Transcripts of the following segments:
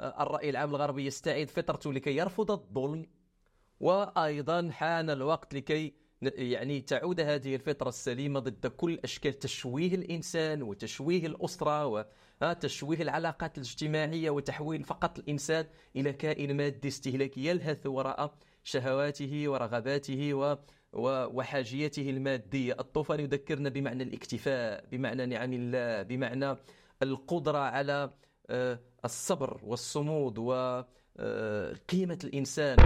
الرأي العام الغربي يستعيد فطرته لكي يرفض الظلم وأيضا حان الوقت لكي يعني تعود هذه الفطرة السليمة ضد كل أشكال تشويه الإنسان وتشويه الأسرة وتشويه العلاقات الاجتماعية وتحويل فقط الإنسان إلى كائن مادي استهلاكي يلهث وراء شهواته ورغباته و وحاجيته المادية. الطوفان يذكرنا بمعنى الاكتفاء بمعنى نعم الله بمعنى القدرة على آه، الصبر والصمود وقيمة آه، الإنسان.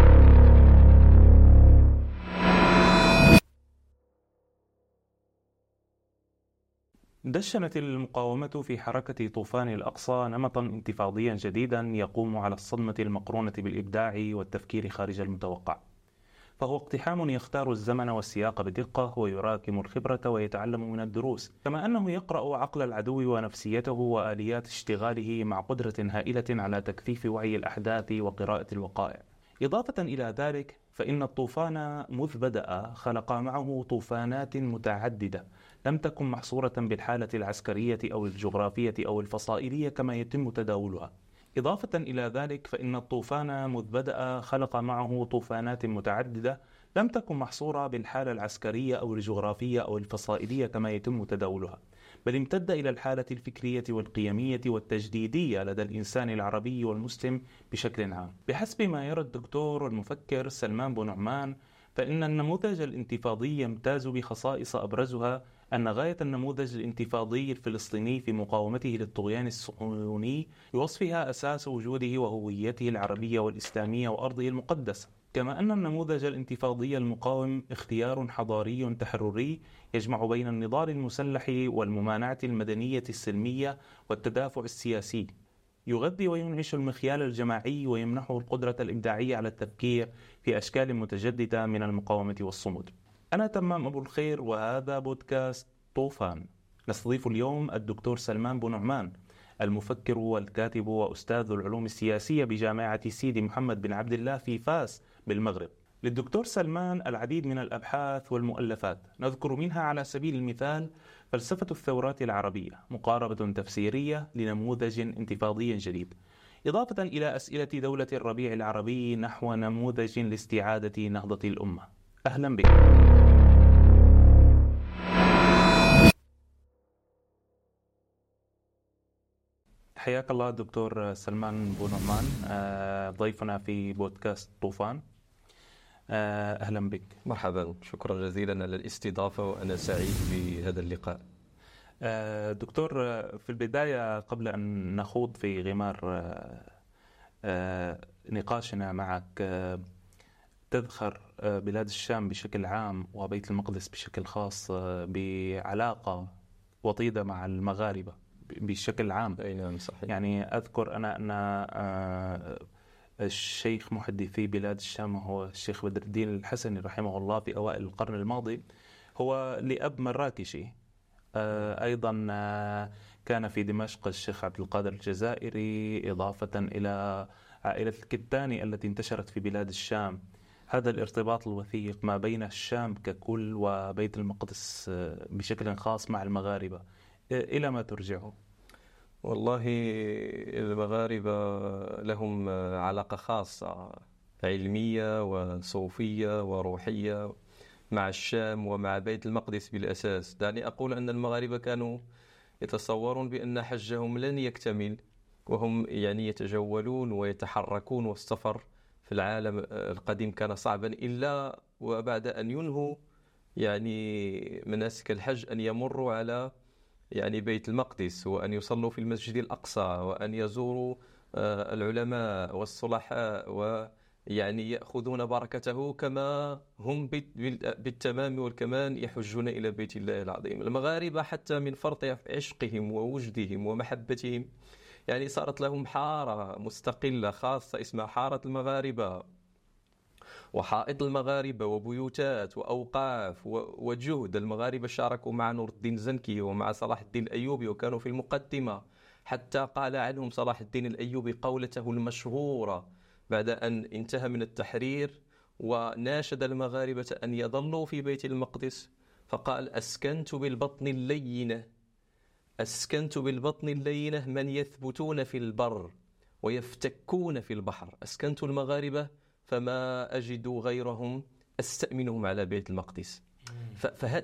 دشنت المقاومة في حركة طوفان الأقصى نمطا انتفاضيا جديدا يقوم على الصدمة المقرونة بالإبداع والتفكير خارج المتوقع. فهو اقتحام يختار الزمن والسياق بدقة ويراكم الخبرة ويتعلم من الدروس. كما أنه يقرأ عقل العدو ونفسيته وآليات اشتغاله مع قدرة هائلة على تكثيف وعي الأحداث وقراءة الوقائع. إضافة إلى ذلك فإن الطوفان مذ بدأ خلق معه طوفانات متعددة. لم تكن محصورة بالحالة العسكرية أو الجغرافية أو الفصائلية كما يتم تداولها. إضافة إلى ذلك فإن الطوفان مذ بدأ خلق معه طوفانات متعددة لم تكن محصورة بالحالة العسكرية أو الجغرافية أو الفصائلية كما يتم تداولها بل امتد إلى الحالة الفكرية والقيمية والتجديدية لدى الإنسان العربي والمسلم بشكل عام. بحسب ما يرى الدكتور المفكر سلمان بن نعمان فإن النموذج الانتفاضي يمتاز بخصائص أبرزها أن غاية النموذج الانتفاضي الفلسطيني في مقاومته للطغيان الصهيوني بوصفها أساس وجوده وهويته العربية والإسلامية وأرضه المقدسة. كما أن النموذج الانتفاضي المقاوم اختيار حضاري تحرري يجمع بين النضال المسلح والممانعة المدنية السلمية والتدافع السياسي. يغذي وينعش المخيال الجماعي ويمنحه القدرة الإبداعية على التفكير في أشكال متجددة من المقاومة والصمود. أنا تمام أبو الخير وهذا بودكاست طوفان. نستضيف اليوم الدكتور سلمان بن نعمان المفكر والكاتب وأستاذ العلوم السياسية بجامعة سيدي محمد بن عبد الله في فاس بالمغرب. للدكتور سلمان العديد من الأبحاث والمؤلفات. نذكر منها على سبيل المثال فلسفة الثورات العربية مقاربة تفسيرية لنموذج انتفاضي جديد. إضافة إلى أسئلة دولة الربيع العربي نحو نموذج لاستعادة نهضة الأمة. أهلا بك. حياك الله دكتور سلمان بونمان آه، ضيفنا في بودكاست طوفان. آه، أهلا بك. مرحبا. شكرا جزيلا على الاستضافة وأنا سعيد بهذا اللقاء. آه، دكتور في البداية قبل أن نخوض في غمار نقاشنا معك تذخر بلاد الشام بشكل عام وبيت المقدس بشكل خاص بعلاقة وطيدة مع المغاربة. بشكل عام. أي نعم صحيح. يعني أذكر أنا أن آه، الشيخ محدثي بلاد الشام هو الشيخ بدر الدين الحسني رحمه الله في أوائل القرن الماضي هو لأب مراكشي. آه، أيضا آه، كان في دمشق الشيخ عبد القادر الجزائري إضافة إلى عائلة الكتاني التي انتشرت في بلاد الشام. هذا الارتباط الوثيق ما بين الشام ككل وبيت المقدس بشكل خاص مع المغاربة. إلى ما ترجعه؟ والله المغاربة لهم علاقة خاصة علمية وصوفية وروحية مع الشام ومع بيت المقدس بالأساس دعني أقول أن المغاربة كانوا يتصورون بأن حجهم لن يكتمل وهم يعني يتجولون ويتحركون والسفر في العالم القديم كان صعبا إلا وبعد أن ينهوا يعني مناسك الحج أن يمروا على يعني بيت المقدس وأن يصلوا في المسجد الأقصى وأن يزوروا آه، العلماء والصلحاء ويعني يأخذون بركته كما هم بالتمام والكمال يحجون إلى بيت الله العظيم. المغاربة حتى من فرط عشقهم ووجدهم ومحبتهم يعني صارت لهم حارة مستقلة خاصة اسمها حارة المغاربة. وحائط المغاربة وبيوتات وأوقاف وجهد المغاربة شاركوا مع نور الدين الزنكي ومع صلاح الدين الأيوبي وكانوا في المقدمة حتى قال عنهم صلاح الدين الأيوبي قولته المشهورة بعد أن انتهى من التحرير وناشد المغاربة أن يظلوا في بيت المقدس فقال أسكنت بالبطن اللينة أسكنت بالبطن اللينة من يثبتون في البر ويفتكون في البحر أسكنت المغاربة فما أجد غيرهم أستأمنهم على بيت المقدس.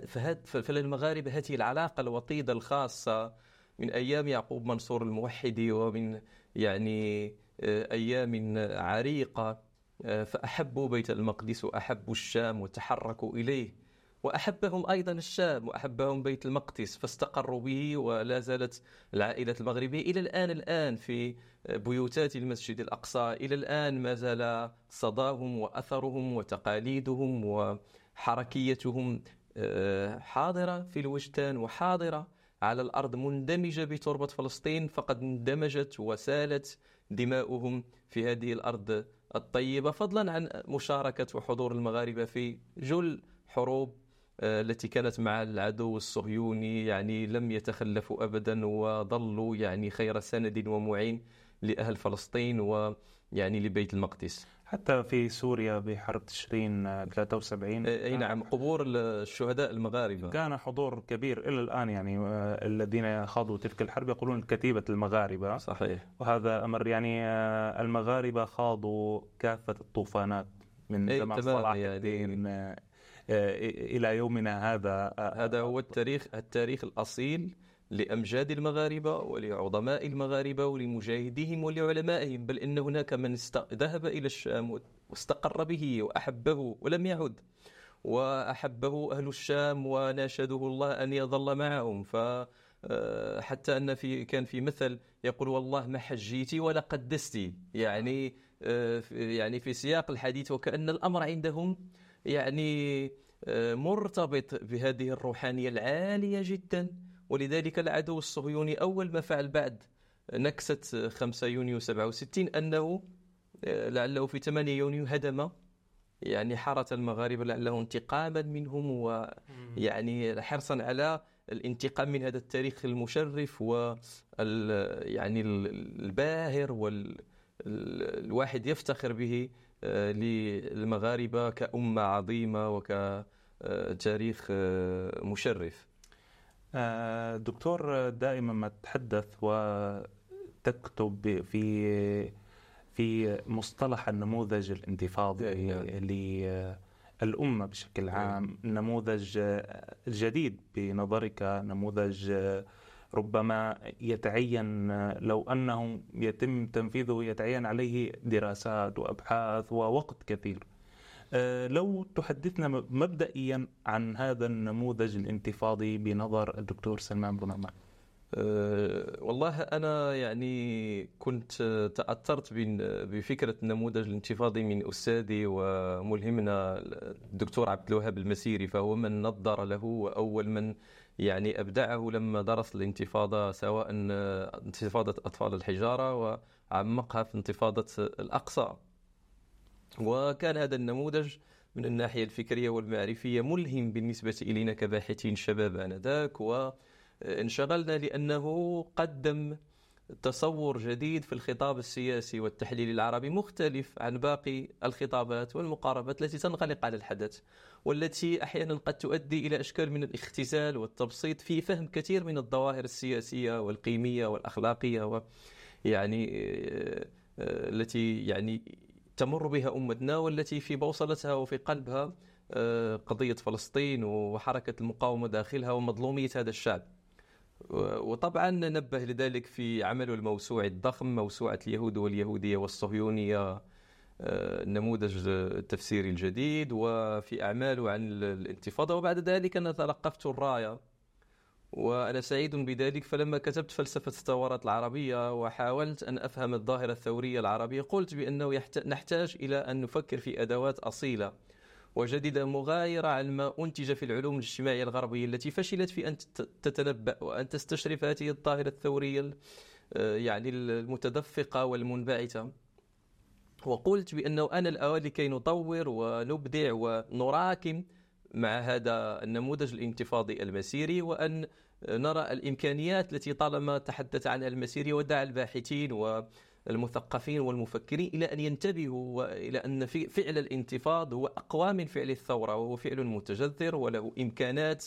فهد فللمغاربة هذه العلاقة الوطيدة الخاصة من أيام يعقوب منصور الموحد ومن يعني آه، أيام عريقة آه، فأحبوا بيت المقدس وأحبوا الشام وتحركوا إليه. وأحبهم أيضا الشام وأحبهم بيت المقدس فاستقروا به ولا زالت العائلة المغربية. إلى الآن الآن في بيوتات المسجد الأقصى إلى الآن ما زال صداهم وأثرهم وتقاليدهم وحركيتهم آه، حاضرة في الوجدان وحاضرة على الأرض مندمجة بتربة فلسطين. فقد اندمجت وسالت دماؤهم في هذه الأرض الطيبة. فضلا عن مشاركة وحضور المغاربة في جل حروب التي كانت مع العدو الصهيوني يعني لم يتخلفوا ابدا وظلوا يعني خير سند ومعين لأهل فلسطين ويعني لبيت المقدس. حتى في سوريا بحرب تشرين 73 آه، أي نعم قبور الشهداء المغاربة. كان حضور كبير إلى الآن يعني آه، الذين خاضوا تلك الحرب يقولون كتيبه المغاربة. صحيح. وهذا أمر يعني المغاربة خاضوا كافة الطوفانات من زمان صلاح يعني. الدين آه، إلى يومنا هذا. آه، هذا هو التاريخ التاريخ الأصيل لأمجاد المغاربة ولعظماء المغاربة ولمجاهديهم ولعلمائهم بل إن هناك من ذهب إلى الشام واستقر به وأحبه ولم يعد وأحبه أهل الشام وناشده الله أن يظل معهم. ف آه، حتى أن في كان في مثل يقول والله ما حجيتي ولا قدستي يعني يعني في سياق الحديث وكأن الأمر عندهم يعني آه، مرتبط بهذه الروحانية العالية جدا. ولذلك العدو الصهيوني أول ما فعل بعد نكسة 5 يونيو 67 أنه آه، لعله في 8 يونيو هدم يعني حارة المغاربة لعله انتقاما منهم ويعني حرصا على الانتقام من هذا التاريخ المشرف و يعني الباهر والواحد يفتخر به للمغاربة كأمة عظيمة وكتاريخ آه، مشرف. آه، دكتور دائما ما تتحدث وتكتب في في مصطلح النموذج الانتفاضي للأمة بشكل عام. نموذج جديد بنظرك نموذج ربما يتعين لو أنه يتم تنفيذه يتعين عليه دراسات وأبحاث ووقت كثير. آه، لو تحدثنا مبدئيا عن هذا النموذج الانتفاضي بنظر الدكتور سلمان بن عمان. أه والله أنا يعني كنت تأثرت بفكرة النموذج الانتفاضي من أستاذي وملهمنا الدكتور عبد الوهاب المسيري فهو من نظر له وأول من يعني أبدعه لما درس الانتفاضة سواء انتفاضة أطفال الحجارة وعمقها في انتفاضة الأقصى. وكان هذا النموذج من الناحية الفكرية والمعرفية ملهم بالنسبة إلينا كباحثين شباب آنذاك وانشغلنا لأنه قدم تصور جديد في الخطاب السياسي والتحليل العربي مختلف عن باقي الخطابات والمقاربات التي تنغلق على الحدث والتي أحيانا قد تؤدي إلى إشكال من الاختزال والتبسيط في فهم كثير من الظواهر السياسية والقيمية والأخلاقية و يعني آه، آه، التي يعني تمر بها أمتنا والتي في بوصلتها وفي قلبها آه، قضية فلسطين وحركة المقاومة داخلها ومظلومية هذا الشعب. وطبعا نبه لذلك في عمله الموسوعي الضخم موسوعة اليهود واليهودية والصهيونية النموذج آه، التفسيري الجديد وفي أعماله عن الانتفاضة. وبعد ذلك أنا تلقفت الراية وأنا سعيد بذلك. فلما كتبت فلسفة الثورات العربية وحاولت أن أفهم الظاهرة الثورية العربية قلت بأنه نحتاج إلى أن نفكر في أدوات أصيلة وجديدة مغايرة عن ما أنتج في العلوم الاجتماعية الغربية التي فشلت في أن تتنبأ وأن تستشرف هذه الظاهرة الثورية آه، يعني المتدفقة والمنبعثة. وقلت بأنه أنا الأوان لكي نطور ونبدع ونراكم مع هذا النموذج الانتفاضي المسيري وأن نرى الإمكانيات التي طالما تحدث عنها المسيري ودعا الباحثين و المثقفين والمفكرين إلى أن ينتبهوا وإلى أن فعل الانتفاض هو أقوى من فعل الثورة وهو فعل متجذر وله إمكانات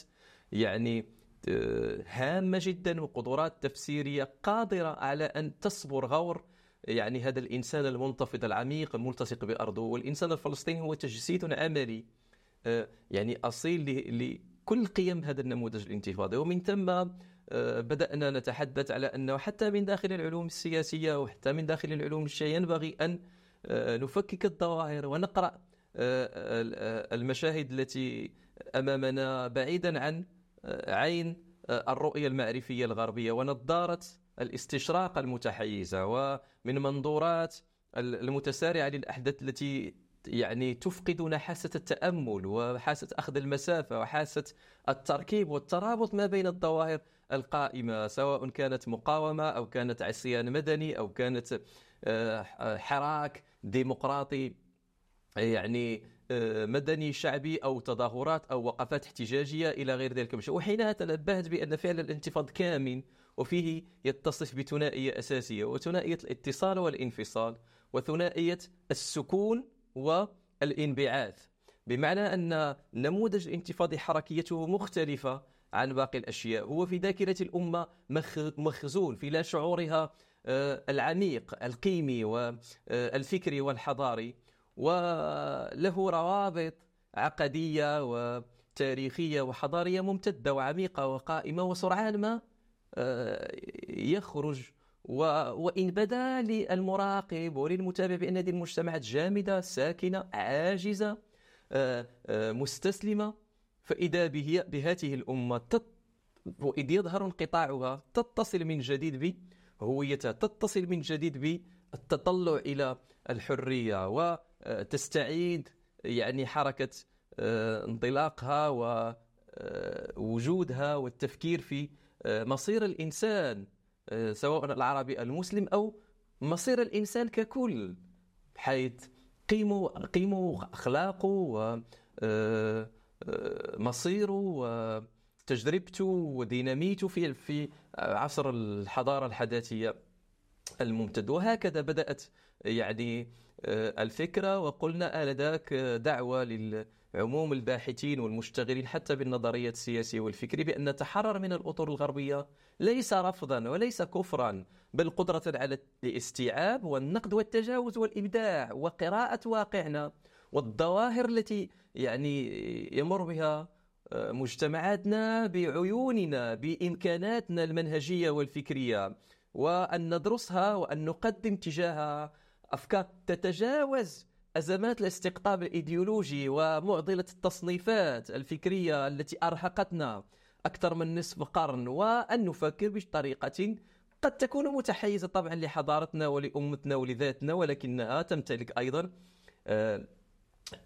يعني آه، هامة جدا وقدرات تفسيرية قادرة على أن تصبر غور يعني هذا الإنسان المنتفض العميق الملتصق بأرضه والإنسان الفلسطيني هو تجسيد عملي آه، يعني أصيل لكل قيم هذا النموذج الانتفاضي. ومن ثم بدأنا نتحدث على أنه حتى من داخل العلوم السياسية وحتى من داخل العلوم الشيء ينبغي أن آه، نفكك الظواهر ونقرأ المشاهد التي أمامنا بعيدا عن عين الرؤية المعرفية الغربية. ونظارة الاستشراق المتحيزة ومن منظورات المتسارعة للأحداث التي يعني تفقدنا حاسة التأمل وحاسة أخذ المسافة وحاسة التركيب والترابط ما بين الظواهر القائمة سواء كانت مقاومة أو كانت عصيان مدني أو كانت آه، حراك ديمقراطي يعني آه، مدني شعبي أو تظاهرات أو وقفات احتجاجية إلى غير ذلك وحينها تنبهت بأن فعل الانتفاض كامن وفيه يتصف بثنائية أساسية وثنائية الاتصال والانفصال وثنائية السكون والانبعاث بمعنى أن نموذج الانتفاض حركيته مختلفة عن باقي الأشياء. هو في ذاكرة الأمة مخزون في لا شعورها آه، العميق القيمي والفكري والحضاري. وله روابط عقدية وتاريخية وحضارية ممتدة وعميقة وقائمة وسرعان ما آه، يخرج. وإن بدا للمراقب وللمتابع بأن هذه المجتمعات جامدة ساكنة عاجزة آه، آه، مستسلمة. فإذا به بهذه الأمة تت... وإذ يظهر انقطاعها تتصل من جديد بهويتها تتصل من جديد بالتطلع إلى الحرية وتستعيد يعني حركة انطلاقها ووجودها والتفكير في مصير الإنسان آه، سواء العربي المسلم أو مصير الإنسان ككل حيث قيمه قيمه أخلاقه ومصيره آه، آه، وتجربته وديناميته في في عصر الحضارة الحداثية الممتد. وهكذا بدأت يعني الفكرة وقلنا آنذاك دعوة لل عموم الباحثين والمشتغلين حتى بالنظريات السياسية والفكرية بأن نتحرر من الأطر الغربية ليس رفضا وليس كفرا بل قدرة على الاستيعاب والنقد والتجاوز والإبداع وقراءة واقعنا. والظواهر التي يعني يمر بها آه، مجتمعاتنا بعيوننا بإمكاناتنا المنهجية والفكرية وأن ندرسها وأن نقدم تجاهها. أفكار تتجاوز أزمات الاستقطاب الإيديولوجي ومعضلة التصنيفات الفكرية التي أرهقتنا أكثر من نصف قرن وأن نفكر بطريقة قد تكون متحيزة طبعا لحضارتنا ولأمتنا ولذاتنا ولكنها تمتلك أيضا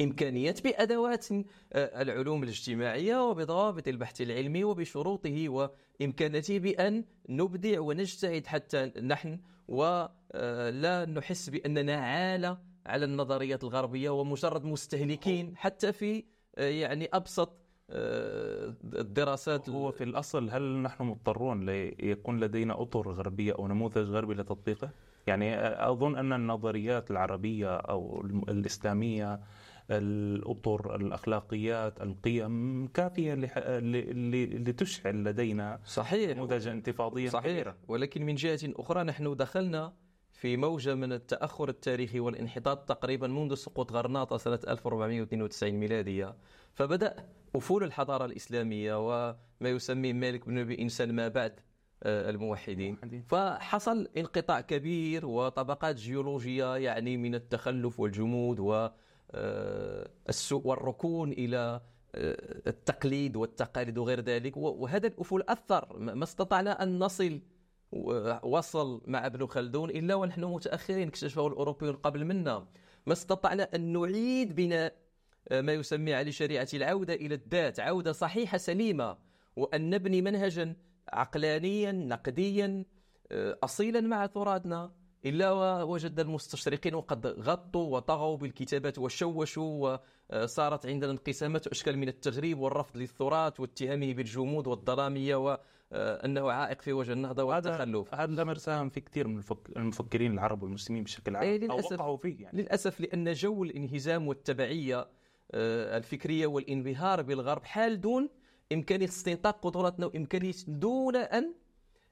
إمكانيات بأدوات آه، العلوم الاجتماعية وبضوابط البحث العلمي وبشروطه وإمكاناته بأن نبدع ونجتهد حتى نحن ولا آه، نحس بأننا عالة على النظريات الغربية ومجرد مستهلكين حتى في آه، يعني أبسط الدراسات هو في الأصل هل نحن مضطرون ليكون لدينا أطر غربية أو نموذج غربي لتطبيقه؟ يعني أظن أن النظريات العربية أو الإسلامية الأطر الأخلاقيات القيم كافية لتشعل لدينا صحيح. نموذج انتفاضيا. صحيح. ولكن من جهة أخرى نحن دخلنا في موجة من التأخر التاريخي والانحطاط تقريبا منذ سقوط غرناطة سنة 1492 ميلادية. فبدأ أفول الحضارة الإسلامية وما يسميه مالك بن إنسان ما بعد آه، الموحدين. فحصل انقطاع كبير وطبقات جيولوجية يعني من التخلف والجمود آه، والركون إلى آه، التقليد والتقاليد وغير ذلك. وهذا الأفول أثر. ما استطعنا أن نصل وصل مع ابن خلدون إلا ونحن متأخرين اكتشفه الأوروبيون قبل منا. ما استطعنا أن نعيد بناء آه، ما يسمى على شريعة العودة إلى الذات عودة صحيحة سليمة. وأن نبني منهجا عقلانيا نقديا آه، أصيلا مع تراثنا. إلا ووجد المستشرقين وقد غطوا وطغوا بالكتابات وشوشوا وصارت عندنا انقسامات وأشكال من التغريب والرفض للتراث واتهامه بالجمود والظلامية وأنه عائق في وجه النهضة والتخلف. هذا الأمر ساهم في كثير من المفكرين العرب والمسلمين بشكل عام أي للأسف. أو وقعوا فيه يعني. للأسف لأن جو الانهزام والتبعية آه، الفكرية والانبهار بالغرب حال دون إمكانية استنطاق قدراتنا وإمكانية دون أن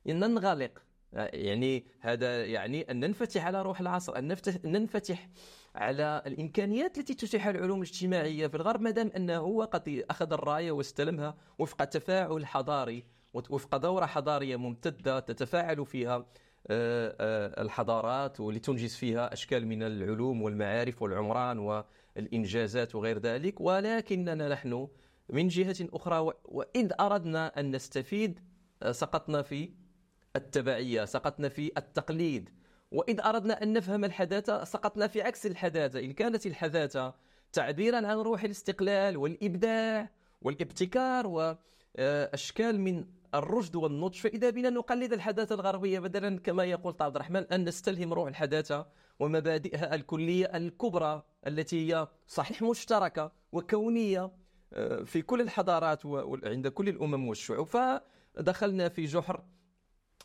ننغلق. يعني هذا يعني أن ننفتح على روح العصر أن ننفتح على الإمكانيات التي تتيحها العلوم الاجتماعية في الغرب ما دام أنه هو قد أخذ الراية واستلمها وفق تفاعل حضاري وفق دورة حضارية ممتدة تتفاعل فيها آه، آه، الحضارات ولتنجز فيها أشكال من العلوم والمعارف والعمران والإنجازات وغير ذلك. ولكننا نحن من جهة أخرى وإذ أردنا أن نستفيد آه، سقطنا في التبعية سقطنا في التقليد. وإذ أردنا أن نفهم الحداثة سقطنا في عكس الحداثة. إن كانت الحداثة تعبيرا عن روح الاستقلال والإبداع والابتكار وأشكال من الرشد والنضج فإذا بنا نقلد الحداثة الغربية بدلا كما يقول عبد الرحمن أن نستلهم روح الحداثة ومبادئها الكلية الكبرى التي هي صحيح مشتركة وكونية آه، في كل الحضارات وعند كل الأمم والشعوب. فدخلنا في جحر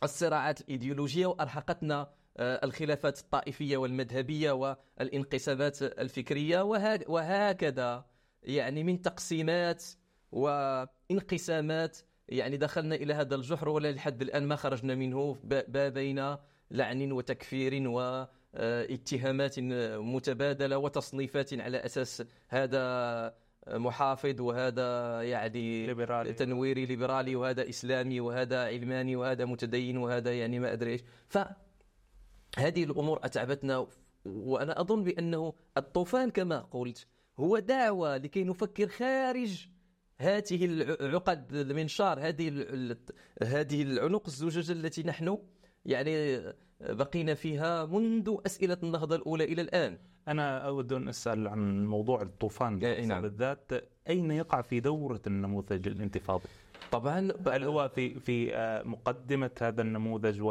الصراعات الإيديولوجية وأرهقتنا آه، الخلافات الطائفية والمذهبية والانقسامات الفكرية وهكذا. يعني من تقسيمات وانقسامات يعني دخلنا إلى هذا الجحر ولا لحد الآن ما خرجنا منه بين لعن وتكفير واتهامات متبادلة وتصنيفات على أساس هذا محافظ وهذا يعني ليبرالي. تنويري ليبرالي وهذا إسلامي وهذا علماني وهذا متدين وهذا يعني ما أدري إيش فهذه الأمور أتعبتنا وأنا أظن بأنه الطوفان كما قلت هو دعوة لكي نفكر خارج هذه العقد المنشار هذه هذه العنق الزجاجة التي نحن يعني بقينا فيها منذ أسئلة النهضة الأولى إلى الآن أنا أود أن أسأل عن موضوع الطوفان إيه، نعم. بالذات أين يقع في دورة النموذج الانتفاضي؟ طبعا هل هو في في آه، مقدمة هذا النموذج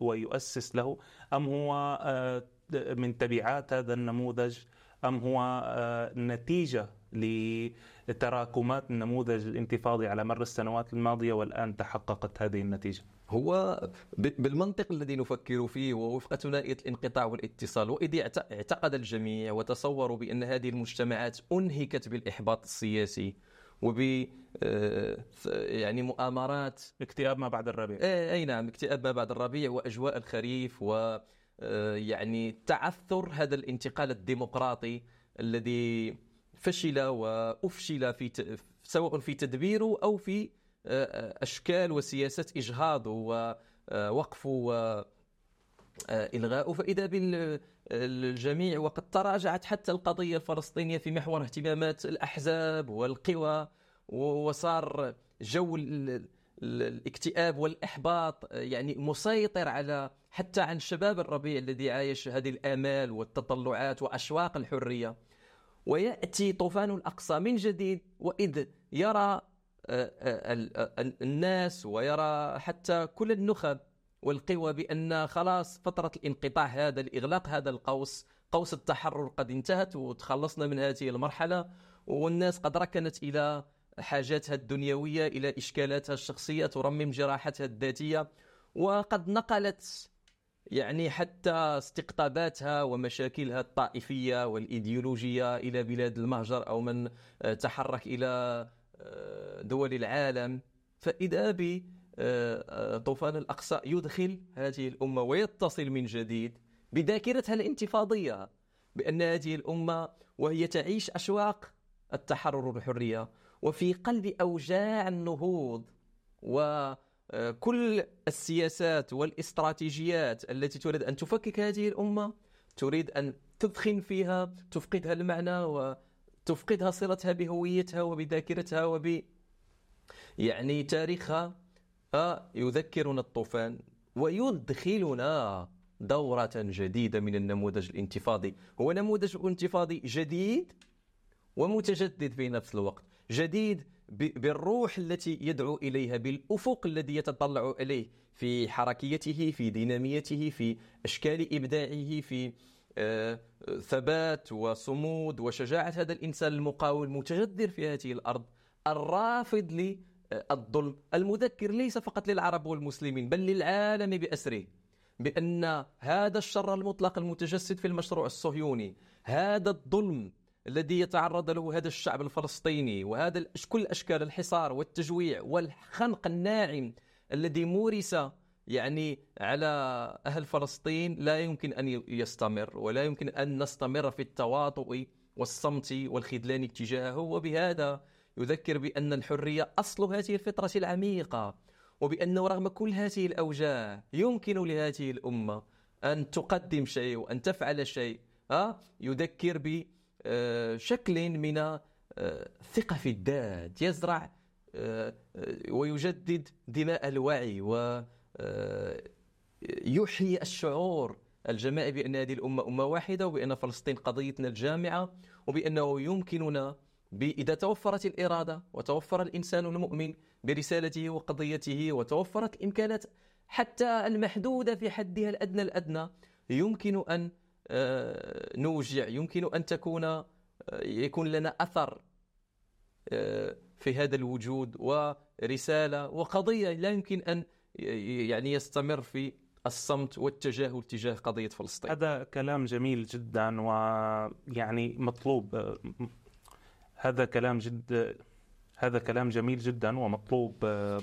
ويؤسس له أم هو آه، من تبعات هذا النموذج أم هو آه، نتيجة لتراكمات النموذج الانتفاضي على مر السنوات الماضية والآن تحققت هذه النتيجة هو بالمنطق الذي نفكر فيه ووفق ثنائية الانقطاع والاتصال وإذ اعتقد الجميع وتصوروا بأن هذه المجتمعات أنهكت بالإحباط السياسي وب آه، يعني مؤامرات. اكتئاب ما بعد الربيع. إيه، أي نعم اكتئاب ما بعد الربيع وأجواء الخريف و آه، يعني تعثر هذا الانتقال الديمقراطي الذي فشل وأفشل في سواء في تدبيره أو في آه، آه، اشكال وسياسات اجهاضه ووقفه والغائه فإذا بالجميع وقد تراجعت حتى القضية الفلسطينية في محور اهتمامات الأحزاب والقوى وصار جو الاكتئاب والإحباط يعني مسيطر على حتى عن شباب الربيع الذي عايش هذه الآمال والتطلعات وأشواق الحرية. ويأتي طوفان الأقصى من جديد وإذ يرى آه، آه، الناس ويرى حتى كل النخب والقوى بأن خلاص فترة الانقطاع هذا الإغلاق هذا القوس قوس التحرر قد انتهت وتخلصنا من هذه المرحلة والناس قد ركنت إلى حاجاتها الدنيوية إلى إشكالاتها الشخصية ترمم جراحتها الذاتية وقد نقلت يعني حتى استقطاباتها ومشاكلها الطائفية والإيديولوجية إلى بلاد المهجر أو من تحرك إلى آه، دول العالم فإذا ب آه، طوفان الأقصى يدخل هذه الأمة ويتصل من جديد بذاكرتها الانتفاضية بأن هذه الأمة وهي تعيش أشواق التحرر والحريه وفي قلب أوجاع النهوض وكل السياسات والاستراتيجيات التي تريد أن تفكك هذه الأمة تريد أن تدخن فيها تفقدها المعنى وتفقدها صلتها بهويتها وبذاكرتها وب يعني تاريخها يذكرنا الطوفان ويدخلنا دورة جديدة من النموذج الانتفاضي. هو نموذج انتفاضي جديد ومتجدد في نفس الوقت جديد بالروح التي يدعو إليها بالأفق الذي يتطلع إليه في حركيته في ديناميته في أشكال إبداعه في آه، ثبات وصمود وشجاعة هذا الإنسان المقاوم المتجذر في هذه الأرض الرافض للظلم. المذكر ليس فقط للعرب والمسلمين بل للعالم بأسره بأن هذا الشر المطلق المتجسد في المشروع الصهيوني هذا الظلم الذي يتعرض له هذا الشعب الفلسطيني وهذا كل أشكال الحصار والتجويع والخنق الناعم الذي مورس يعني على أهل فلسطين لا يمكن أن يستمر ولا يمكن أن نستمر في التواطؤ والصمت والخذلان تجاهه وبهذا يذكر بأن الحرية أصل هذه الفطرة العميقة وبأنه رغم كل هذه الأوجاع يمكن لهذه الأمة أن تقدم شيء وأن تفعل شيء يذكر بشكل من الثقة في الذات يزرع ويجدد دماء الوعي ويحيي الشعور الجماعي بأن هذه الأمة أمة واحدة وبأن فلسطين قضيتنا الجامعة وبأنه يمكننا إذا توفرت الإرادة وتوفر الإنسان المؤمن برسالته وقضيته وتوفرت الإمكانات حتى المحدودة في حدها الأدنى الأدنى يمكن أن آه، نوجع يمكن أن تكون آه، يكون لنا أثر آه، في هذا الوجود ورسالة وقضية لا يمكن أن يعني يستمر في الصمت والتجاهل تجاه قضية فلسطين. هذا كلام جميل جدا ويعني مطلوب. هذا كلام جد هذا كلام جميل جدا ومطلوب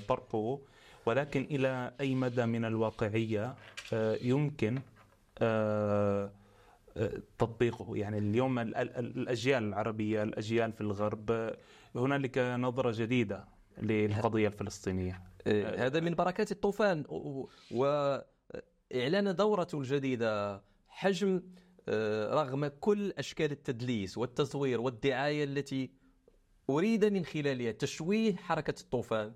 طرحه ولكن إلى أي مدى من الواقعية يمكن تطبيقه؟ يعني اليوم الأجيال العربية الأجيال في الغرب هنالك نظرة جديدة للقضية الفلسطينية. هذا من بركات الطوفان. وإعلان دورته الجديدة. حجم رغم كل أشكال التدليس والتزوير والدعاية التي أريد من خلالها تشويه حركة الطوفان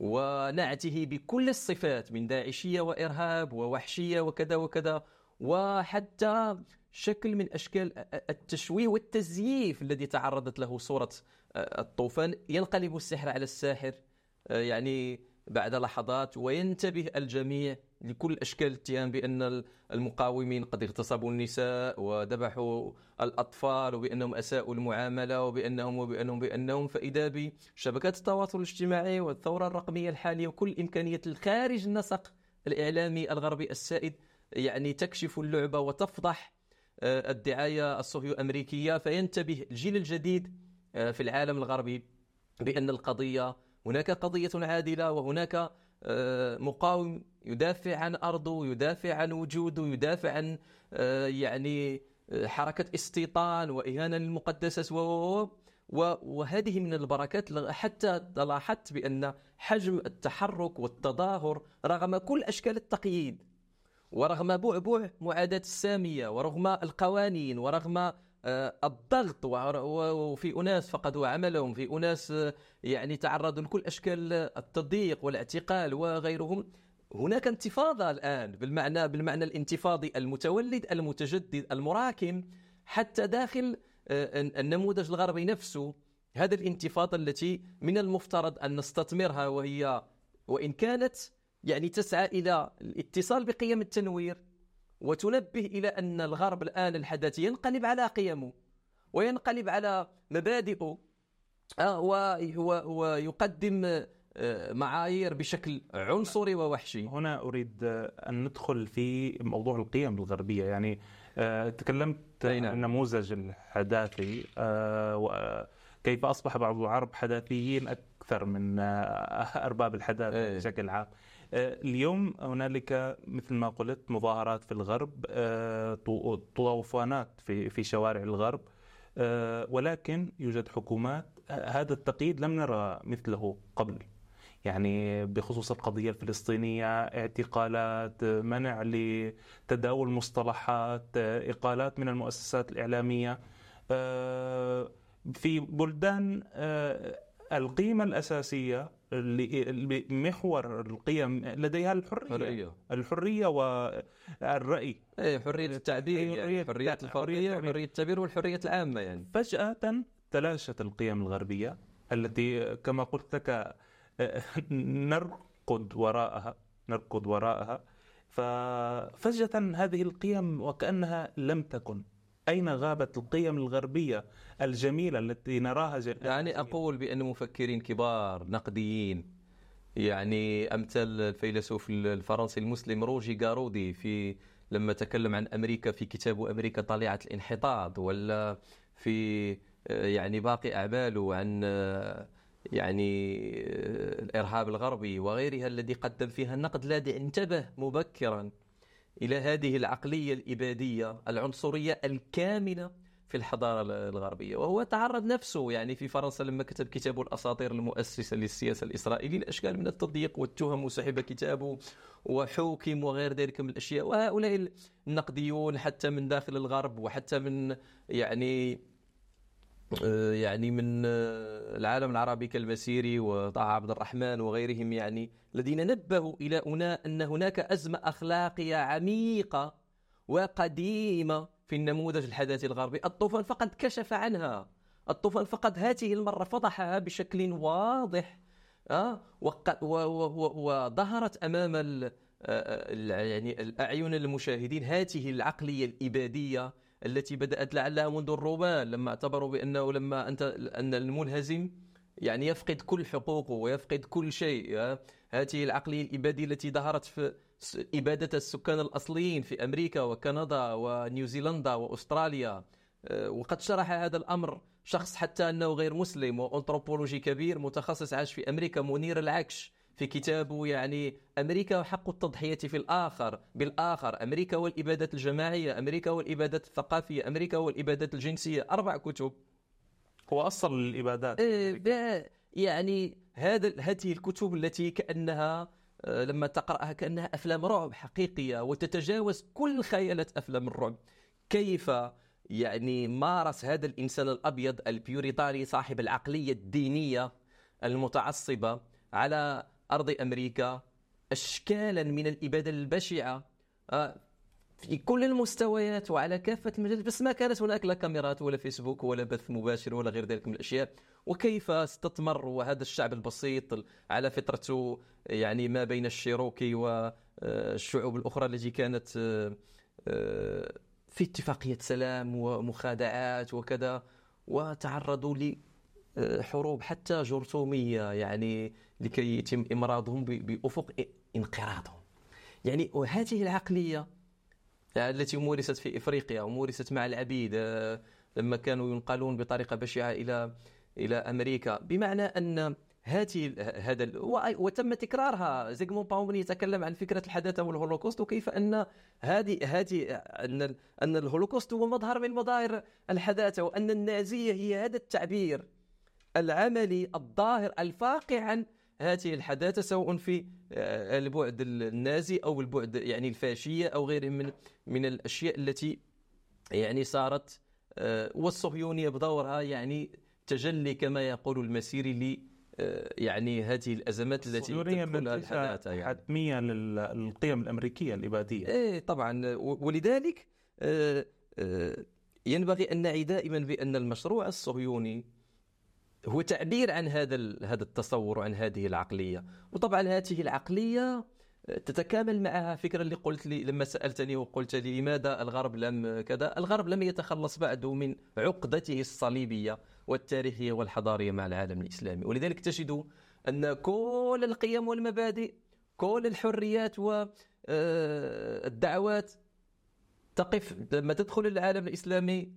ونعته بكل الصفات من داعشية وإرهاب ووحشية وكذا وكذا وحتى شكل من أشكال التشويه والتزييف الذي تعرضت له صورة الطوفان. ينقلب السحر على الساحر يعني بعد لحظات وينتبه الجميع لكل أشكال الاتهام بأن المقاومين قد اغتصبوا النساء وذبحوا الأطفال وبأنهم أساءوا المعاملة وبانهم وبانهم بأنهم فإذا بشبكات التواصل الاجتماعي والثورة الرقمية الحالية وكل إمكانية الخارج النسق الإعلامي الغربي السائد يعني تكشف اللعبة وتفضح آه، الدعاية الصهيو أمريكية فينتبه الجيل الجديد آه، في العالم الغربي بأن القضية هناك قضية عادلة وهناك آه، مقاوم يدافع عن أرضه يدافع عن وجوده يدافع عن آه، يعني آه، حركة استيطان وإهانة للمقدسات و وهذه من البركات حتى لاحظت بأن حجم التحرك والتظاهر رغم كل أشكال التقييد ورغم بعبع معاداة السامية ورغم القوانين ورغم الضغط وفي أناس فقدوا عملهم في أناس آه، يعني تعرضوا لكل أشكال التضييق والاعتقال وغيرهم. هناك انتفاضة الآن بالمعنى بالمعنى الانتفاضي المتولد المتجدد المراكم حتى داخل آه، النموذج الغربي نفسه. هذه الانتفاضة التي من المفترض أن نستثمرها وهي وإن كانت يعني تسعى إلى الاتصال بقيم التنوير وتنبه إلى أن الغرب الآن الحداثي ينقلب على قيمه وينقلب على مبادئه آه، ويقدم آه، معايير بشكل عنصري ووحشي. هنا أريد أن ندخل في موضوع القيم الغربية. يعني آه، تكلمت عن النموذج الحداثي كيف أصبح بعض العرب حداثيين أكثر من أرباب الحداثة إيه. بشكل عام. اليوم هنالك مثل ما قلت مظاهرات في الغرب آه، طوفانات في في شوارع الغرب آه، ولكن يوجد حكومات هذا التقييد لم نرى مثله قبل. يعني بخصوص القضية الفلسطينية اعتقالات منع لتداول مصطلحات إقالات من المؤسسات الإعلامية في بلدان القيمة الأساسية محور القيم لديها الحرية. حرية. الحرية والرأي. أي حرية التعبير يعني حرية الفردية وحرية التعبير والحرية العامة يعني. فجأة تلاشت القيم الغربية التي كما قلت لك نرقد وراءها نركض وراءها. ففجأة هذه القيم وكأنها لم تكن. أين غابت القيم الغربية الجميلة التي نراها جميلة يعني أقول بأن مفكرين كبار نقديين. يعني أمثال الفيلسوف الفرنسي المسلم روجي جارودي في لما تكلم عن أمريكا في كتابه أمريكا طليعة الانحطاط ولا في يعني باقي أعماله عن يعني الإرهاب الغربي وغيرها الذي قدم فيها النقد. الذي انتبه مبكرا. إلى هذه العقلية الإبادية العنصرية الكامنة في الحضارة الغربية وهو تعرض نفسه يعني في فرنسا لما كتب كتابه الأساطير المؤسسة للسياسة الإسرائيلية لأشكال من التضييق والتهم وسحب كتابه وحوكم وغير ذلك من الأشياء. وهؤلاء النقديون حتى من داخل الغرب وحتى من يعني يعني من آه، العالم العربي كالمسيري وطه عبد الرحمن وغيرهم يعني الذين نبهوا إلى أن هناك أزمة أخلاقية عميقة وقديمة في النموذج الحداثي الغربي الطوفان فقد كشف عنها الطوفان فقد هذه المرة فضحها بشكل واضح أه؟ وظهرت أمام يعني الأعين المشاهدين هذه العقلية الإبادية التي بدأت لعلها منذ الرومان لما اعتبروا بأنه لما أنت أن المنهزم يعني يفقد كل حقوقه ويفقد كل شيء هذه العقلية الإبادية التي ظهرت في إبادة السكان الأصليين في أمريكا وكندا ونيوزيلندا وأستراليا. آه، وقد شرح هذا الأمر شخص حتى أنه غير مسلم وأنثروبولوجي كبير متخصص عاش في أمريكا منير العكش. في كتابه يعني أمريكا وحق التضحية في الآخر بالآخر أمريكا والإبادة الجماعية أمريكا والإبادة الثقافية أمريكا والإبادة الجنسية أربع كتب. هو أصل الإبادات إيه يعني هذا هذه الكتب التي كأنها آه، لما تقرأها كأنها أفلام رعب حقيقية وتتجاوز كل خيالات أفلام الرعب. كيف يعني مارس هذا الإنسان الأبيض البيوريتاني صاحب العقلية الدينية المتعصبة على أرض أمريكا أشكالا من الإبادة البشعة. آه، في كل المستويات وعلى كافة المجالات بس ما كانت هناك لا كاميرات ولا فيسبوك ولا بث مباشر ولا غير ذلك من الأشياء. وكيف استثمر وهذا الشعب البسيط على فطرته يعني ما بين الشيروكي والشعوب الأخرى التي كانت آه، في اتفاقية سلام ومخادعات وكذا وتعرضوا لحروب حتى جرثومية يعني لكي يتم إمراضهم بأفق انقراضهم. يعني وهذه العقلية التي مورست في إفريقيا ومورست مع العبيد آه، لما كانوا ينقلون بطريقة بشعة إلى إلى أمريكا. بمعنى أن هذه هذا وتم تكرارها. زيغموند باومن يتكلم عن فكرة الحداثة والهولوكوست وكيف أن هذه هذه أن أن الهولوكوست هو مظهر من مظاهر الحداثة وأن النازية هي هذا التعبير. العملي الظاهر الفاقع عن هذه الحداثة سواء في آه، البعد النازي أو البعد يعني الفاشية أو غيره من من الأشياء التي يعني صارت آه، والصهيونية بدورها يعني تجلي كما يقول المسيري ل آه، يعني هذه الأزمات التي تدخلها الحداثة يعني. حتمية للقيم الأمريكية الإبادية. إيه طبعا. ولذلك ينبغي أن نعي دائما بأن المشروع الصهيوني هو تعبير عن هذا هذا التصور وعن هذه العقلية. وطبعا هذه العقلية آه، تتكامل معها فكرة اللي قلت لي لما سألتني وقلت لي لماذا الغرب لم كذا الغرب لم يتخلص بعد من عقدته الصليبية والتاريخية والحضارية مع العالم الإسلامي. ولذلك تجد أن كل القيم والمبادئ كل الحريات والدعوات آه، تقف لما تدخل العالم الإسلامي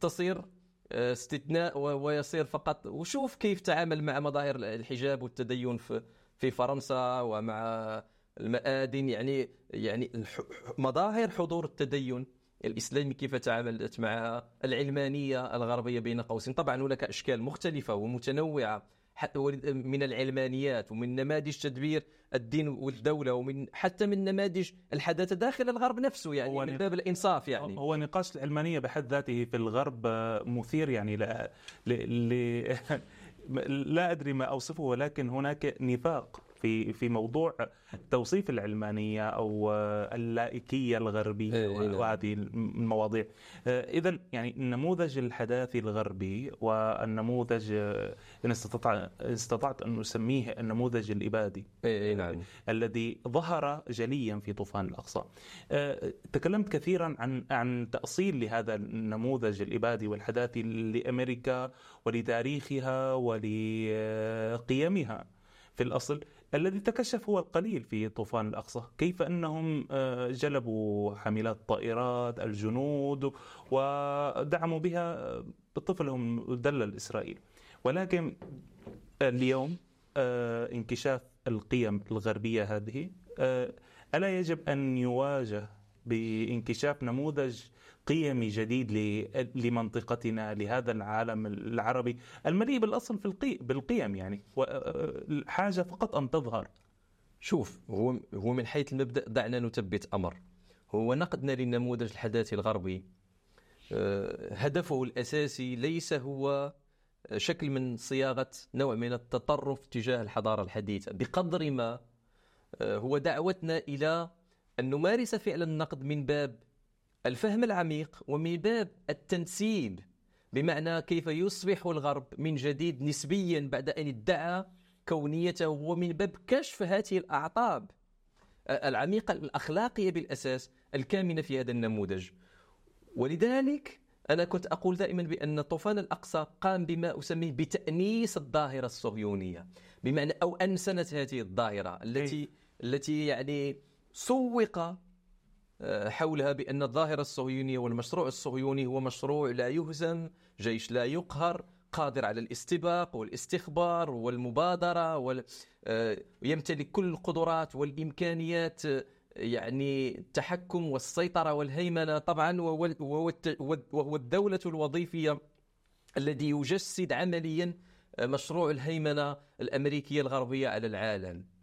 تصير استثناء ويصير فقط. وشوف كيف تعامل مع مظاهر الحجاب والتدين في في فرنسا ومع المآذن. يعني يعني مظاهر حضور التدين الإسلامي كيف تعاملت مع العلمانية الغربية بين قوسين. طبعا هناك أشكال مختلفة ومتنوعة. حتى من العلمانيات ومن نماذج تدبير الدين والدولة ومن حتى من نماذج الحداثة داخل الغرب نفسه يعني من باب الإنصاف يعني. هو نقاش العلمانيه بحد ذاته في الغرب مثير يعني لا ل... ل... لا أدري ما أوصفه ولكن هناك نفاق في في موضوع توصيف العلمانية أو اللائكية الغربية إيه، إيه، نعم. وهذه المواضيع آه، اذا يعني النموذج الحداثي الغربي والنموذج إن استطعت استطعت أن أسميه النموذج الإبادي إيه، نعم. الذي ظهر جليا في طوفان الأقصى تكلمت كثيرا عن عن تأصيل لهذا النموذج الإبادي والحداثي لأمريكا ولتاريخها ولقيمها في الأصل الذي تكشف هو القليل في طوفان الأقصى. كيف أنهم آه، جلبوا حاملات الطائرات الجنود ودعموا بها طفلهم دل الإسرائيل. ولكن اليوم آه، انكشاف القيم الغربية هذه آه، ألا يجب أن يواجه بانكشاف نموذج قيمي جديد لمنطقتنا لهذا العالم العربي. المليء بالأصل في القي بالقيم يعني حاجة فقط أن تظهر. شوف هو هو من حيث المبدأ دعنا نثبت أمر. هو نقدنا للنموذج الحداثي الغربي. آه، هدفه الأساسي ليس هو شكل من صياغة نوع من التطرف تجاه الحضارة الحديثة. بقدر ما آه، هو دعوتنا إلى أن نمارس فعل النقد من باب الفهم العميق ومن باب التنسيب بمعنى كيف يصبح الغرب من جديد نسبيا بعد أن ادعى كونيته ومن باب كشف هذه الأعطاب العميقة الأخلاقية بالأساس الكامنة في هذا النموذج. ولذلك أنا كنت أقول دائما بأن طوفان الأقصى قام بما أسميه بتأنيس الظاهرة الصهيونية بمعنى أو أنسنت هذه الظاهرة التي التي يعني سوق آه، حولها بأن الظاهرة الصهيونية والمشروع الصهيوني هو مشروع لا يهزم جيش لا يقهر قادر على الاستباق والاستخبار والمبادرة ويمتلك آه، كل القدرات والإمكانيات آه، يعني التحكم والسيطرة والهيمنة طبعا وهو الدولة الوظيفية الذي يجسد عمليا مشروع الهيمنة الأمريكية الغربية على العالم.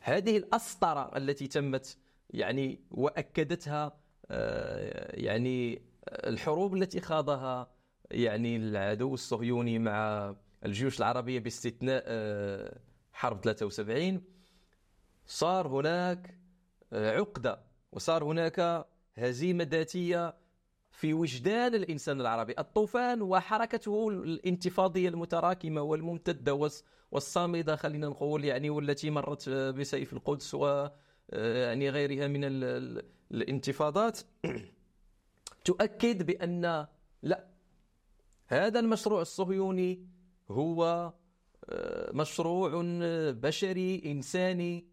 هذه الأسطرة التي تمت يعني وأكدتها آه، يعني الحروب التي خاضها يعني العدو الصهيوني مع الجيوش العربية باستثناء آه، حرب 73 صار هناك آه، عقدة وصار هناك هزيمة ذاتية في وجدان الإنسان العربي، الطوفان وحركته الانتفاضية المتراكمة والممتدة والصامدة خلينا نقول يعني والتي مرت بسيف القدس و يعني غيرها من الانتفاضات. تؤكد بأن لا هذا المشروع الصهيوني هو آه، مشروع بشري إنساني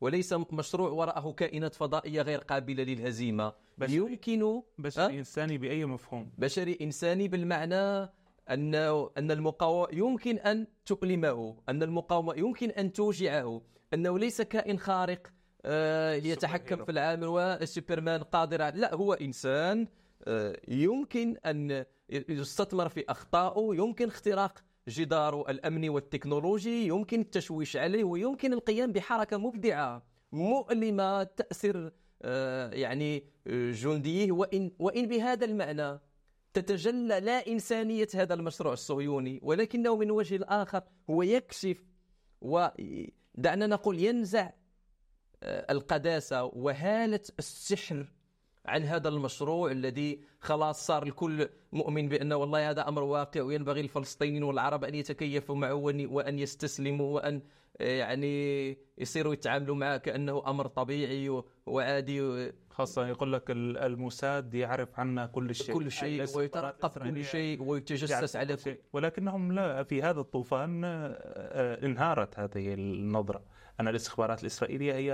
وليس مشروع وراءه كائنات فضائية غير قابلة للهزيمة. بشري يمكن بشري إنساني بأي مفهوم؟ بشري إنساني بالمعنى أن أن المقاومة يمكن أن تؤلمه أن المقاومة يمكن أن توجعه أنه ليس كائن خارق آه، يتحكم في العالم والسوبرمان قادر لا هو إنسان آه، يمكن أن يستثمر في أخطائه يمكن اختراق جداره الامني والتكنولوجي يمكن التشويش عليه ويمكن القيام بحركة مبدعة مؤلمة تاثر يعني جنديه. وإن وإن بهذا المعنى تتجلى لا إنسانية هذا المشروع الصهيوني ولكنه من وجه الآخر هو يكشف ودعنا نقول ينزع القداسة وهالة السحر عن هذا المشروع الذي خلاص صار الكل مؤمن بأنه والله هذا أمر واقع وينبغي الفلسطينيين والعرب أن يتكيفوا معه وأن يستسلموا وأن يعني يصيروا يتعاملوا معه كأنه أمر طبيعي وعادي خاصة يقول لك الموساد يعرف عنا كل شيء. كل شيء ويترقب كل شيء ويتجسس على كل شيء. ولكنهم لا في هذا الطوفان آه، آه، انهارت هذه النظرة. أن الاستخبارات الإسرائيلية هي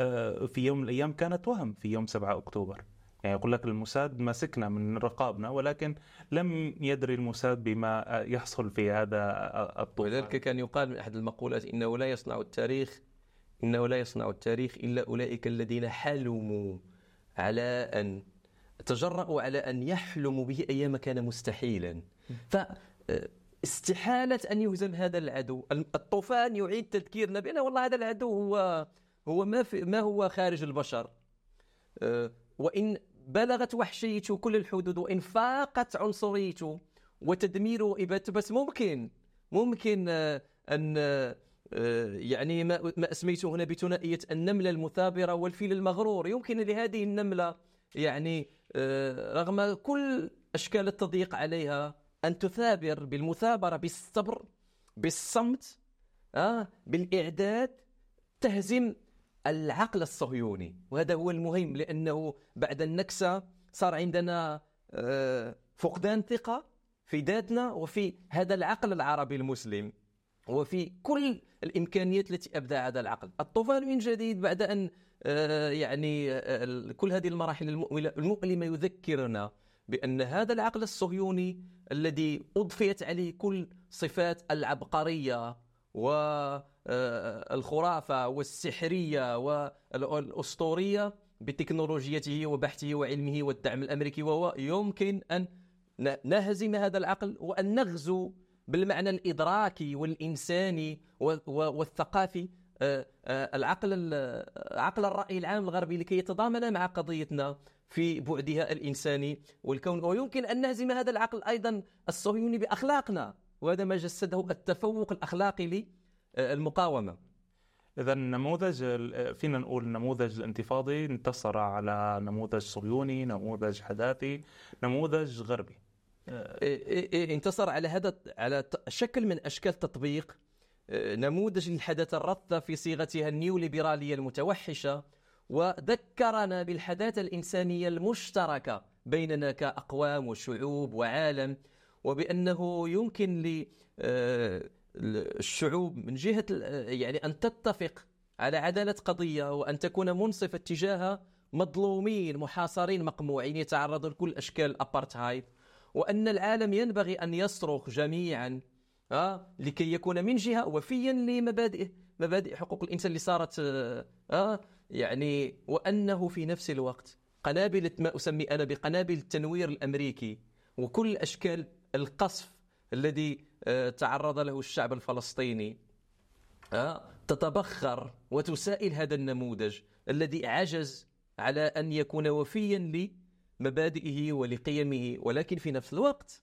آه، في يوم من الأيام كانت وهم في يوم 7 أكتوبر. يعني يقول لك الموساد مسكنا من رقابنا ولكن لم يدري الموساد بما يحصل في هذا الطوفان. ولذلك كان يقال من أحد المقولات إنه لا يصنع التاريخ إنه لا يصنع التاريخ إلا أولئك الذين حلموا على أن تجرأوا على أن يحلموا به أيام كان مستحيلا. ف استحالة أن يهزم هذا العدو. الطوفان يعيد تذكيرنا بأن والله هذا العدو هو هو ما, في ما هو خارج البشر. أه، وإن بلغت وحشيته كل الحدود وإن فاقت عنصريته وتدميره وإبادته بس ممكن ممكن أه، أن أه، يعني ما, أسميته هنا بثنائية النملة المثابرة والفيل المغرور. يمكن لهذه النملة يعني رغم كل أشكال التضييق عليها أن تثابر بالمثابرة بالصبر بالصمت آه بالإعداد تهزم العقل الصهيوني وهذا هو المهم لأنه بعد النكسة صار عندنا آه فقدان ثقة في ذاتنا وفي هذا العقل العربي المسلم وفي كل الإمكانيات التي ابدع هذا العقل. الطوفان من جديد بعد أن آه يعني آه كل هذه المراحل المؤلمة يذكرنا بأن هذا العقل الصهيوني الذي أضفيت عليه كل صفات العبقرية والخرافة والسحرية والأسطورية بتكنولوجيته وبحثه وعلمه والدعم الأمريكي وهو يمكن أن نهزم هذا العقل وأن نغزو بالمعنى الإدراكي والإنساني والثقافي. آه، آه، العقل عقل الرأي العام الغربي لكي يتضامن مع قضيتنا في بعدها الإنساني والكون. ويمكن أن نهزم هذا العقل أيضا الصهيوني بأخلاقنا. وهذا ما جسده التفوق الأخلاقي للمقاومة. إذا نموذج فينا نقول النموذج الانتفاضي انتصر على نموذج صهيوني، نموذج حداثي، نموذج غربي. إيه، إيه، إيه، انتصر على هذا على شكل من أشكال تطبيق نموذج للحداثة الرثه في صيغتها النيوليبرالية المتوحشة وذكرنا بالحداثة الإنسانية المشتركة بيننا كأقوام وشعوب وعالم. وبأنه يمكن للشعوب من جهة يعني أن تتفق على عدالة قضية وأن تكون منصفة تجاه مظلومين محاصرين مقموعين يتعرضوا لكل أشكال الأبارتهايد. وأن العالم ينبغي أن يصرخ جميعا آه لكي يكون من جهة وفيا لمبادئ مبادئ حقوق الإنسان اللي صارت آه يعني وأنه في نفس الوقت قنابل ما أسمي أنا بقنابل التنوير الأمريكي وكل أشكال القصف الذي آه تعرض له الشعب الفلسطيني آه تتبخر وتسائل هذا النموذج الذي عجز على أن يكون وفيا مبادئه ولقيمه. ولكن في نفس الوقت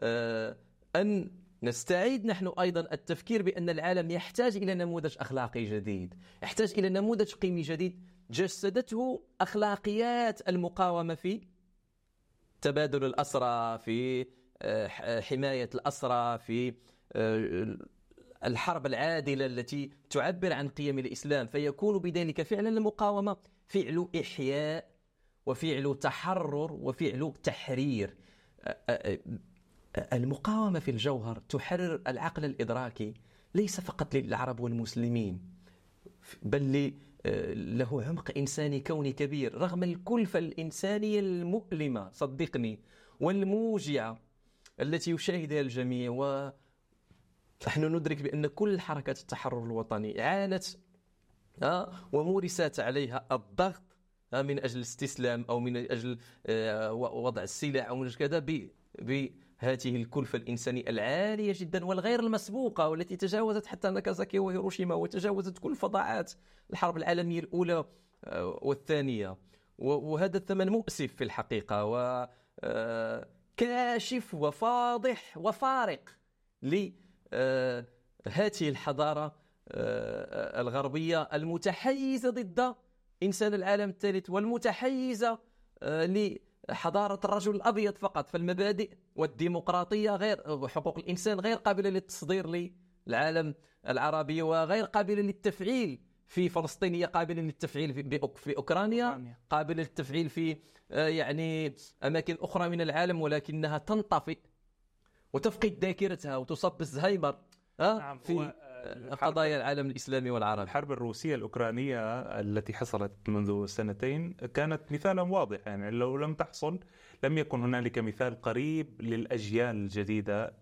آه، أن نستعيد نحن أيضا التفكير بأن العالم يحتاج إلى نموذج أخلاقي جديد يحتاج إلى نموذج قيمي جديد جسدته أخلاقيات المقاومة في تبادل الأسرى في آه، حماية الأسرى في آه، الحرب العادلة التي تعبر عن قيم الإسلام فيكون بذلك فعلا المقاومة. فعل إحياء وفعل تحرر وفعل تحرير. المقاومة في الجوهر تحرر العقل الإدراكي ليس فقط للعرب والمسلمين بل له عمق إنساني كوني كبير. رغم الكلفة الإنسانية المؤلمة صدقني والموجعة التي يشاهدها الجميع و نحن ندرك بأن كل حركات التحرر الوطني عانت ومورست عليها الضغط من أجل الاستسلام أو من أجل آه، وضع السلاح أو من كذا بهذه الكلفة الإنسانية العالية جدا والغير المسبوقة والتي تجاوزت حتى ناكازاكي وهيروشيما وتجاوزت كل فضاءات الحرب العالمية الأولى آه، والثانية. وهذا الثمن مؤسف في الحقيقة و آه، كاشف وفاضح وفارق لهذه الحضارة الغربية المتحيزة ضد إنسان العالم الثالث والمتحيزة آه، لحضارة الرجل الأبيض فقط. فالمبادئ والديمقراطية غير حقوق الإنسان غير قابلة للتصدير للعالم العربي وغير قابلة للتفعيل في فلسطين هي قابلة للتفعيل في أوكرانيا قابلة للتفعيل في آه، يعني أماكن أخرى من العالم ولكنها تنطفئ وتفقد ذاكرتها وتصاب بالزهايمر آه، نعم في قضايا العالم الإسلامي والعربي. الحرب الروسية الأوكرانية التي حصلت منذ سنتين كانت مثالا واضحا يعني لو لم تحصل لم يكن هنالك مثال قريب للأجيال الجديدة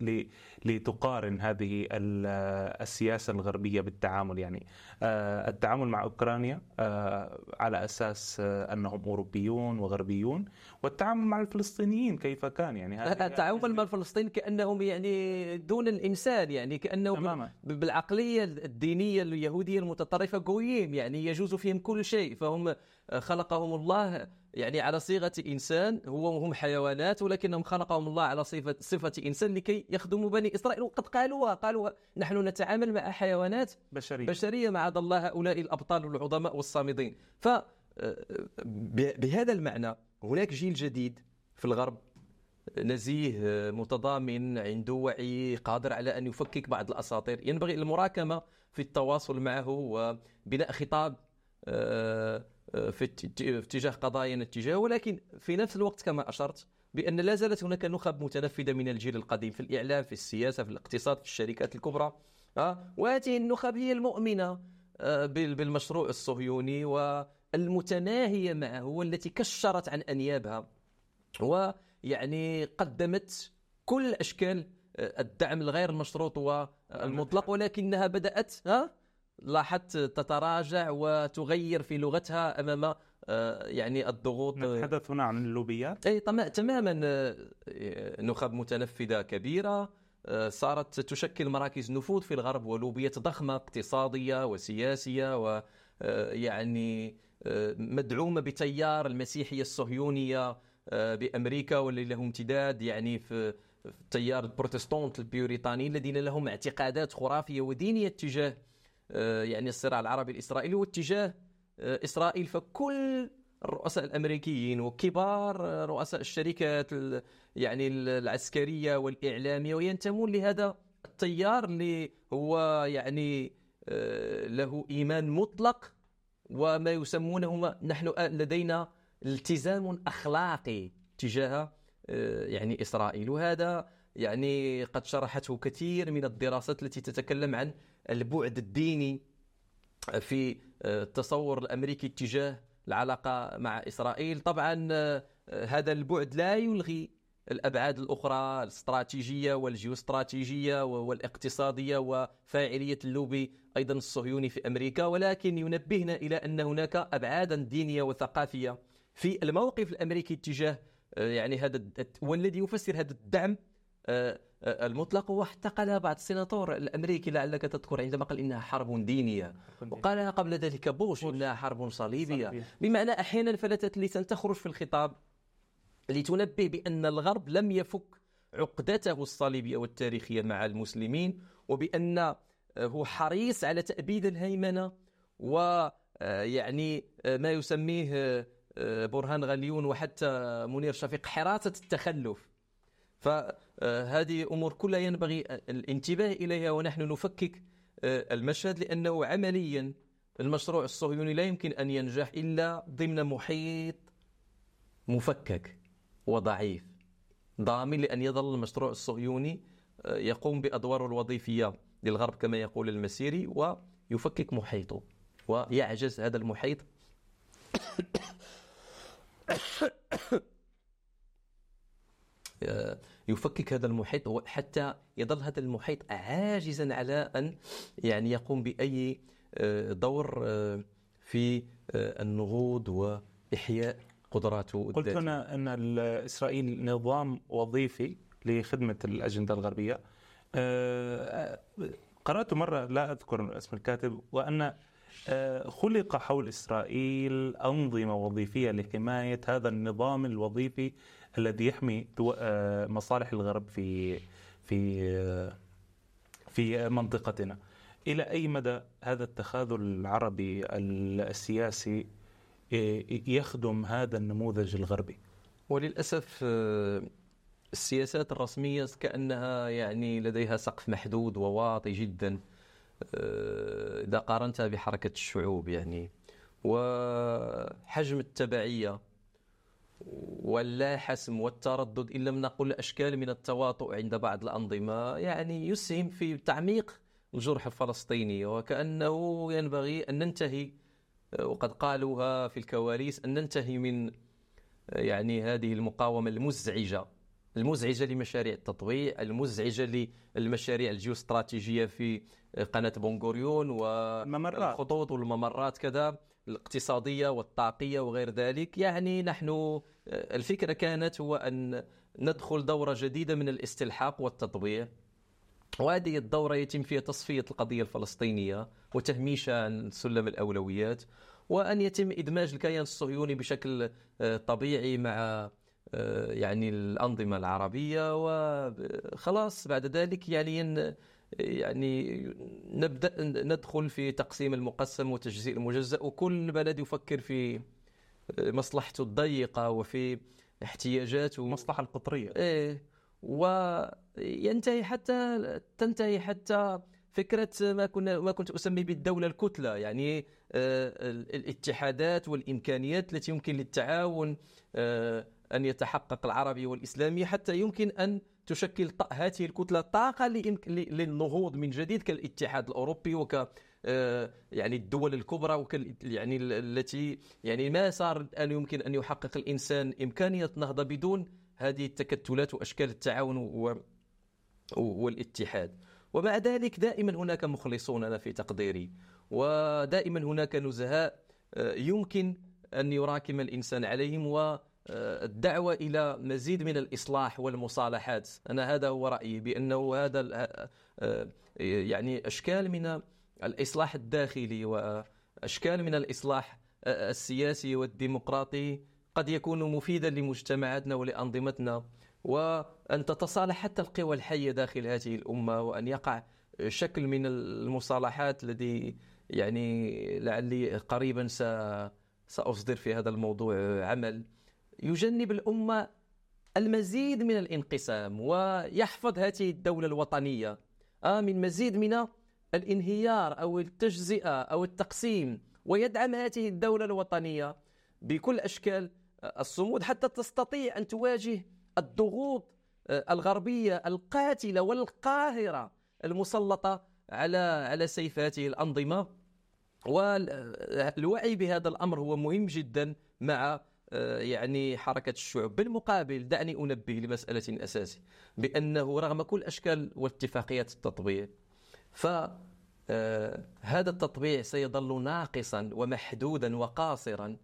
لتقارن هذه السياسة الغربية بالتعامل. يعني آه، التعامل مع أوكرانيا آه، على أساس آه، أنهم أوروبيون وغربيون والتعامل مع الفلسطينيين كيف كان؟ يعني التعامل مع الفلسطينيين كأنهم يعني دون الإنسان يعني كأنهم بالعقلية الدينية اليهودية المتطرفة قويين يعني يجوز فيهم كل شيء. فهم خلقهم الله يعني على صيغة إنسان هو هم حيوانات ولكنهم خلقهم الله على صفة, صفة إنسان لكي يخدموا بني إسرائيل. وقد قالوها قالوا نحن نتعامل مع حيوانات بشرية, بشرية معاذ الله هؤلاء الأبطال العظماء والصامدين. ف بهذا المعنى هناك جيل جديد في الغرب نزيه متضامن عنده وعي قادر على أن يفكك بعض الأساطير. ينبغي المراكمة في التواصل معه وبناء خطاب آه، في اتجاه قضايا اتجاه ولكن في نفس الوقت كما أشرت بأن لا زالت هناك نخب متنفذة من الجيل القديم في الإعلام في السياسة في الاقتصاد في الشركات الكبرى. آه، وهذه النخب هي المؤمنة آه، بالمشروع الصهيوني والمتناهية معه والتي كشرت عن أنيابها و يعني قدمت كل أشكال الدعم الغير المشروط والمطلق ولكنها بدأت ها لاحظت تتراجع وتغير في لغتها أمام آه، يعني الضغوط. نتحدث هنا عن اللوبيات. اي تماما آه، نخب متنفذة كبيرة آه، صارت تشكل مراكز نفوذ في الغرب ولوبيات ضخمة اقتصادية وسياسية ويعني مدعومة بتيار المسيحية الصهيونية بأمريكا واللي له امتداد يعني في التيار البروتستانت البيوريطاني الذين لهم اعتقادات خرافية ودينية تجاه يعني الصراع العربي الإسرائيلي واتجاه إسرائيل. فكل الرؤساء الأمريكيين وكبار رؤساء الشركات يعني العسكرية والإعلامية وينتمون لهذا التيار اللي هو يعني آه، له إيمان مطلق وما يسمونه نحن لدينا التزام أخلاقي تجاه آه، يعني إسرائيل. وهذا يعني قد شرحته كثير من الدراسات التي تتكلم عن البعد الديني في التصور الأمريكي تجاه العلاقة مع إسرائيل. طبعا آه، هذا البعد لا يلغي الأبعاد الأخرى الاستراتيجية والجيوستراتيجية والاقتصادية وفاعلية اللوبي أيضا الصهيوني في أمريكا. ولكن ينبهنا إلى أن هناك أبعادا دينية وثقافية في الموقف الأمريكي تجاه آه، يعني هذا والذي يفسر هذا الدعم آه، المطلق وحتى قالها بعض السيناتور الأمريكي لعلك تذكر عندما قال إنها حرب دينية. وقالها قبل ذلك بوش إنها حرب صليبية. بمعنى أحيانا فلتت اللسان تخرج في الخطاب لتنبه بأن الغرب لم يفك عقدته الصليبية والتاريخية مع المسلمين وبأن هو حريص على تأبيد الهيمنة ويعني ما يسميه برهان غليون وحتى منير شفيق حراسة التخلف. فهذه أمور كلها ينبغي الانتباه إليها ونحن نفكك آه، المشهد لأنه عمليا المشروع الصهيوني لا يمكن أن ينجح إلا ضمن محيط مفكك وضعيف ضامن لأن يظل المشروع الصهيوني آه، يقوم بأدواره الوظيفية للغرب كما يقول المسيري ويفكك محيطه ويعجز هذا المحيط. يفكك هذا المحيط حتى يظل هذا المحيط عاجزا على أن يعني يقوم بأي آه، دور آه، في آه، النهوض وإحياء قدراته قلت هنا أن إسرائيل نظام وظيفي لخدمة الأجندة الغربية. قرأت مرة لا أذكر اسم الكاتب وأن خلق حول إسرائيل أنظمة وظيفية لحماية هذا النظام الوظيفي الذي يحمي آه، مصالح الغرب في في آه، في منطقتنا. إلى أي مدى هذا التخاذل العربي السياسي آه، يخدم هذا النموذج الغربي؟ وللأسف السياسات الرسمية كأنها يعني لديها سقف محدود وواطي جدا إذا قارنتها بحركة الشعوب يعني. وحجم التبعية واللا حسم والتردد إن لم نقل أشكال من التواطؤ عند بعض الأنظمة يعني يسهم في تعميق الجرح الفلسطيني وكأنه ينبغي أن ننتهي وقد قالوها في الكواليس أن ننتهي من يعني هذه المقاومة المزعجة المزعجة لمشاريع التطويع المزعجة للمشاريع الجيوستراتيجية في قناة بونغوريون والخطوط والممرات كذا. الاقتصادية والطاقية وغير ذلك. يعني نحن آه، الفكرة كانت هو أن ندخل دورة جديدة من الاستلحاق والتطبيع. وهذه الدورة يتم فيها تصفية القضية الفلسطينية وتهميشها عن سلم الأولويات وأن يتم إدماج الكيان الصهيوني بشكل آه، طبيعي مع آه، يعني الأنظمة العربية. وخلاص بعد ذلك يعني يعني نبدأ ندخل في تقسيم المقسم وتجزيء المجزأ وكل بلد يفكر في مصلحته الضيقة وفي احتياجاته. المصلحة القطرية. إيه وينتهي حتى تنتهي حتى فكرة ما كنا ما كنت أسمي بالدولة الكتلة يعني آه، الاتحادات والإمكانيات التي يمكن للتعاون آه، أن يتحقق العربي والإسلامي حتى يمكن أن تشكل هذه الكتلة طاقة للنهوض من جديد كالاتحاد الأوروبي وك آه، يعني الدول الكبرى وك يعني التي يعني ما صار الان يمكن أن يحقق الإنسان إمكانية نهضة بدون هذه التكتلات وأشكال التعاون والاتحاد. ومع ذلك دائما هناك مخلصون أنا في تقديري. ودائما هناك نزهاء آه، يمكن أن يراكم الإنسان عليهم والدعوه إلى مزيد من الإصلاح والمصالحات. أنا هذا هو رأيي بأنه هذا آه، يعني أشكال من الإصلاح الداخلي وأشكال من الإصلاح آه، السياسي والديمقراطي قد يكون مفيدا لمجتمعاتنا ولأنظمتنا. وأن تتصالح حتى القوى الحية داخل هذه الأمة وأن يقع شكل من المصالحات الذي يعني لعلي قريبا سأصدر في هذا الموضوع عمل. يجنب الأمة المزيد من الانقسام ويحفظ هذه الدولة الوطنية. آه، من مزيد من الانهيار أو التجزئة أو التقسيم ويدعم هذه الدولة الوطنية بكل أشكال. الصمود حتى تستطيع أن تواجه الضغوط آه، الغربية القاتلة والقاهرة المسلطة على على سيف هذه الأنظمة. والوعي بهذا الأمر هو مهم جدا مع آه، يعني حركة الشعوب. بالمقابل دعني أنبه لمسألة أساسية بأنه رغم كل أشكال واتفاقيات التطبيع فهذا آه، التطبيع سيظل ناقصا ومحدودا وقاصرا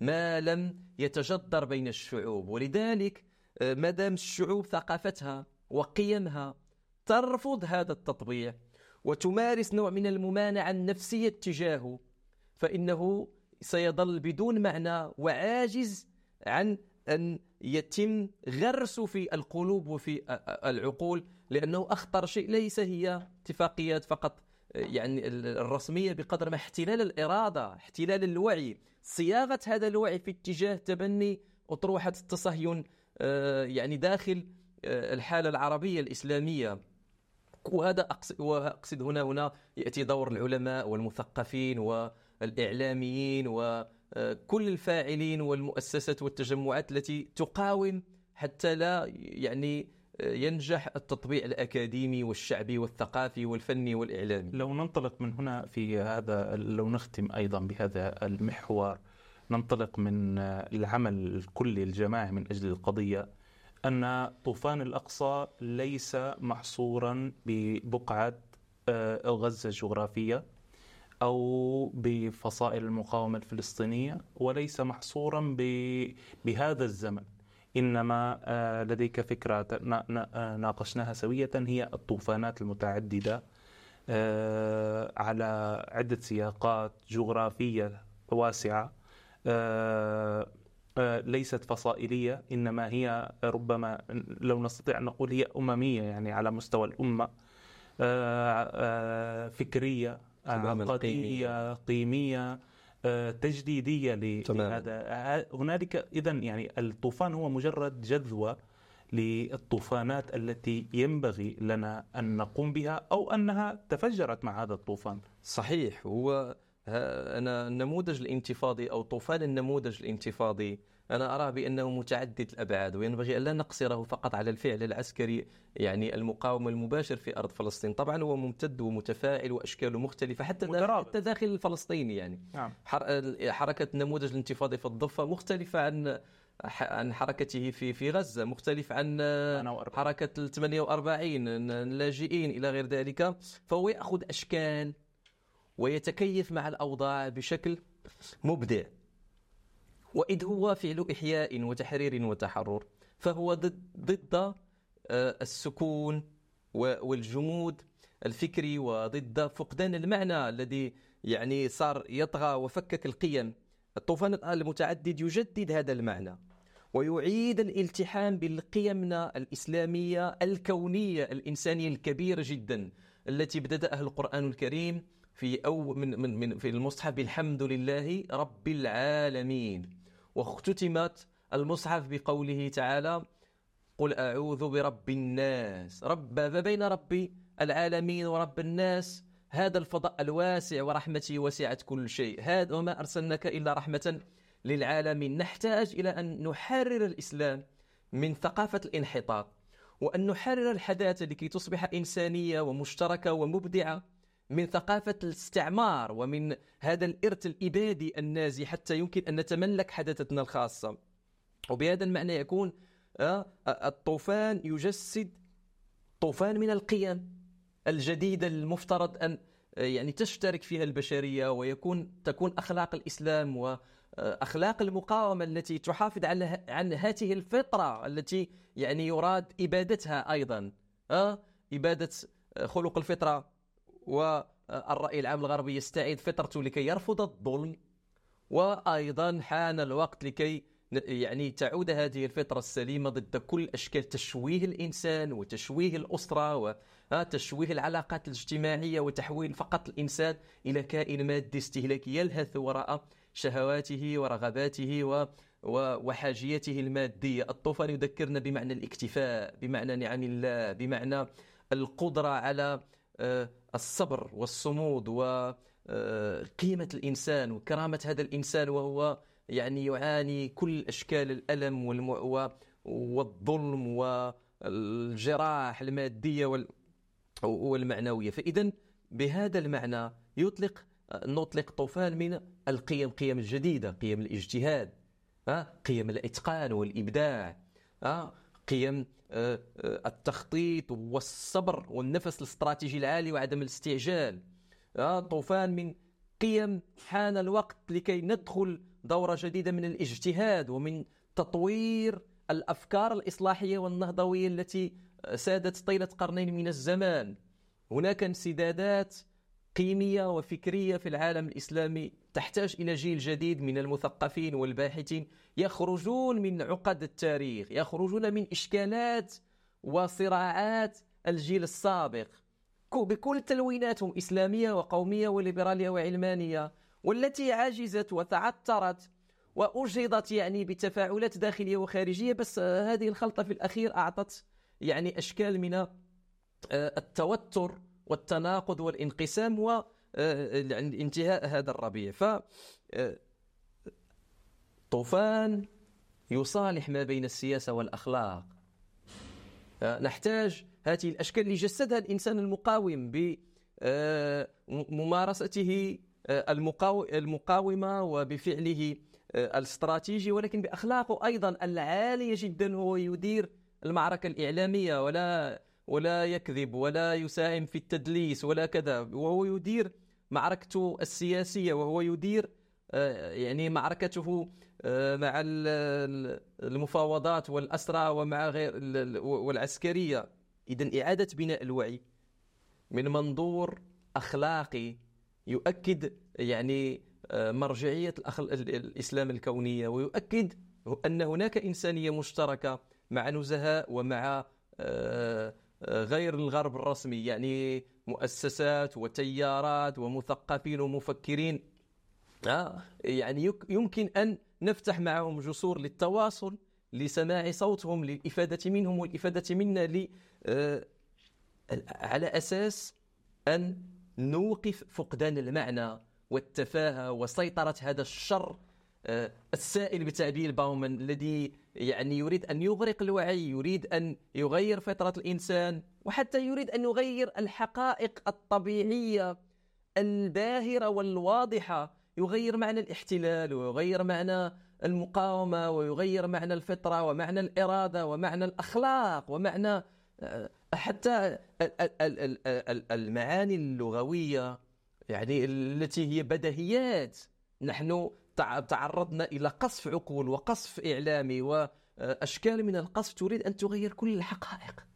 ما لم يتجدر بين الشعوب. ولذلك ما دام الشعوب ثقافتها وقيمها ترفض هذا التطبيع وتمارس نوع من الممانعة النفسية تجاهه فإنه سيظل بدون معنى وعاجز عن أن يتم غرس في القلوب وفي العقول لأنه أخطر شيء ليس هي اتفاقيات فقط يعني الرسمية بقدر ما احتلال الإرادة احتلال الوعي. صياغة هذا الوعي في اتجاه تبني أطروحة التصهين آه، يعني داخل آه، الحالة العربية الإسلامية. وهذا أقصد, وأقصد هنا هنا يأتي دور العلماء والمثقفين والإعلاميين وكل الفاعلين والمؤسسات والتجمعات التي تقاوم حتى لا يعني ينجح التطبيع الأكاديمي والشعبي والثقافي والفني والإعلامي. لو ننطلق من هنا في هذا لو نختم أيضا بهذا المحور ننطلق من العمل الكلي الجماعي من أجل القضية أن طوفان الأقصى ليس محصورا ببقعة آه، غزة الجغرافية أو بفصائل المقاومة الفلسطينية وليس محصورا بهذا الزمن. إنما آه، لديك فكرة آه، ناقشناها سوية هي الطوفانات المتعددة على عدة سياقات جغرافية واسعة آه، آه، ليست فصائلية إنما هي ربما لو نستطيع أن نقول هي أممية يعني على مستوى الأمة آه، فكرية عقدية قيمية. تجديدية لهذا. هنالك إذا يعني الطوفان هو مجرد جذوة للطوفانات التي ينبغي لنا أن نقوم بها أو أنها تفجرت مع هذا الطوفان. صحيح. هو أنا النموذج الانتفاضي أو طوفان النموذج الانتفاضي أنا أرى بأنه متعدد الأبعاد وينبغي ألا نقصره فقط على الفعل العسكري يعني المقاومة المباشر في أرض فلسطين. طبعا هو ممتد ومتفاعل وأشكاله مختلفة حتى داخل, حتى داخل الفلسطيني يعني. نعم. حركة النموذج الانتفاضي في الضفة مختلفة عن عن حركته في في غزة مختلف عن حركة ال 48 اللاجئين إلى غير ذلك. فهو يأخذ أشكال ويتكيف مع الأوضاع بشكل مبدع. وإذ هو فعل إحياء وتحرير وتحرر فهو ضد, ضد آه، السكون والجمود الفكري وضد فقدان المعنى الذي يعني صار يطغى وفكك القيم. الطوفان المتعدد يجدد هذا المعنى ويعيد الالتحام بالقيمنا الإسلامية الكونية الإنسانية الكبيرة جدا التي بدأها القرآن الكريم في أو من من من في المصحف بالحمد لله رب العالمين واختتمت المصحف بقوله تعالى قل أعوذ برب الناس رب بين رب العالمين ورب الناس هذا الفضاء الواسع ورحمتي وسعت كل شيء هذا وما أرسلناك إلا رحمة للعالمين نحتاج إلى أن نحرر الإسلام من ثقافة الانحطاط وأن نحرر الحداثة لكي تصبح إنسانية ومشتركة ومبدعة من ثقافة الاستعمار ومن هذا الإرث الإبادي النازي حتى يمكن أن نتملك حدثتنا الخاصة. وبهذا المعنى يكون الطوفان يجسد طوفان من القيم الجديدة المفترض أن يعني تشترك فيها البشرية ويكون تكون أخلاق الإسلام وأخلاق المقاومة التي تحافظ على عن هذه الفطرة التي يعني يراد إبادتها أيضا. إبادة خلق الفطرة. والرأي العام الغربي يستعيد فطرته لكي يرفض الظلم. وأيضا حان الوقت لكي يعني تعود هذه الفطرة السليمة ضد كل أشكال تشويه الإنسان وتشويه الأسرة وتشويه العلاقات الاجتماعية وتحويل فقط الإنسان إلى كائن مادي استهلاكي يلهث وراء شهواته ورغباته و وحاجيته المادية. الطوفان يذكرنا بمعنى الاكتفاء بمعنى نعم الله بمعنى القدرة على آه، الصبر والصمود وقيمة آه، الإنسان وكرامة هذا الإنسان وهو يعني يعاني كل أشكال الألم والظلم والجراح المادية والمعنوية. فإذا بهذا المعنى يطلق نطلق طوفان من القيم قيم الجديدة قيم الاجتهاد قيم الإتقان والإبداع قيم آه، آه، التخطيط والصبر والنفس الاستراتيجي العالي وعدم الاستعجال. طوفان من قيم حان الوقت لكي ندخل دورة جديدة من الاجتهاد ومن تطوير الأفكار الإصلاحية والنهضوية التي سادت طيلة قرنين من الزمان. هناك انسدادات قيمية وفكرية في العالم الإسلامي. تحتاج إلى جيل جديد من المثقفين والباحثين. يخرجون من عقد التاريخ يخرجون من إشكالات وصراعات الجيل السابق. بكل تلويناتهم إسلامية وقومية وليبرالية وعلمانية والتي عجزت وتعثرت وأجهضت يعني بتفاعلات داخلية وخارجية. بس هذه الخلطة في الأخير أعطت يعني أشكال من آه، التوتر والتناقض والانقسام وانتهاء هذا الربيع. ف آه، طوفان يصالح ما بين السياسة والأخلاق. آه، نحتاج هذه الأشكال اللي جسدها الإنسان المقاوم بممارسته آه، المقاومة وبفعله الاستراتيجي ولكن بأخلاقه أيضا العالية جدا هو يدير المعركة الإعلامية. ولا ولا يكذب ولا يساهم في التدليس ولا كذا وهو يدير معركته السياسية وهو يدير آه، يعني معركته آه، مع المفاوضات والأسرى ومع غير والعسكرية. إذا إعادة بناء الوعي من منظور أخلاقي يؤكد يعني آه، مرجعية الإسلام الكونية ويؤكد أن هناك إنسانية مشتركة مع نزهاء ومع غير الغرب الرسمي يعني مؤسسات وتيارات ومثقفين ومفكرين. آه يعني يمكن أن نفتح معهم جسور للتواصل لسماع صوتهم للإفادة منهم والإفادة منا آه على أساس أن نوقف فقدان المعنى والتفاهة وسيطرة هذا الشر آه، السائل بتعبير باومان الذي يعني يريد أن يغرق الوعي يريد أن يغير فطرة الإنسان وحتى يريد أن يغير الحقائق الطبيعية الباهرة والواضحة. يغير معنى الاحتلال ويغير معنى المقاومة ويغير معنى الفطرة ومعنى الإرادة ومعنى الأخلاق ومعنى آه، حتى المعاني اللغوية يعني التي هي بدهيات نحن تعرضنا إلى قصف عقول وقصف إعلامي وأشكال من القصف تريد أن تغير كل الحقائق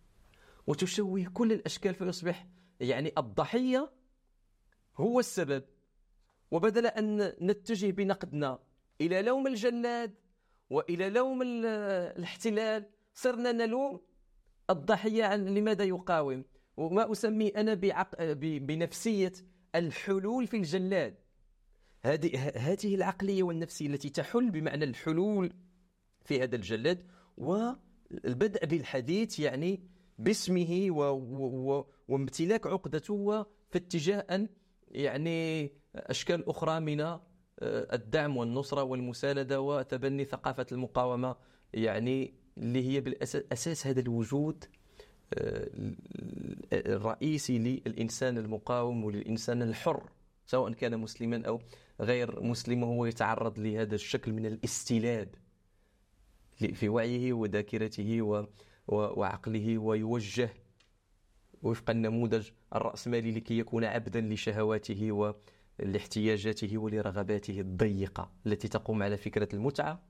وتشوه كل الأشكال فيصبح يعني الضحية هو السبب. وبدل أن نتجه بنقدنا إلى لوم الجلاد وإلى لوم الاحتلال صرنا نلوم الضحية عن لماذا يقاوم. وما أسميه أنا بعق... بنفسية الحلول في الجلاد. هذه العقلية والنفسية التي تحل بمعنى الحلول في هذا الجلد والبدء بالحديث يعني باسمه و و وامتلاك عقدته في اتجاه أن يعني أشكال أخرى من آه، الدعم والنصرة والمساندة وتبني ثقافة المقاومة يعني اللي هي بالأساس هذا الوجود آه، الرئيسي للإنسان المقاوم وللإنسان الحر. سواء كان مسلما أو غير مسلم وهو يتعرض لهذا الشكل من الاستلاب في وعيه وذاكرته وعقله ويوجه وفق النموذج الرأسمالي لكي يكون عبدا لشهواته ولاحتياجاته ولرغباته الضيقة التي تقوم على فكرة المتعة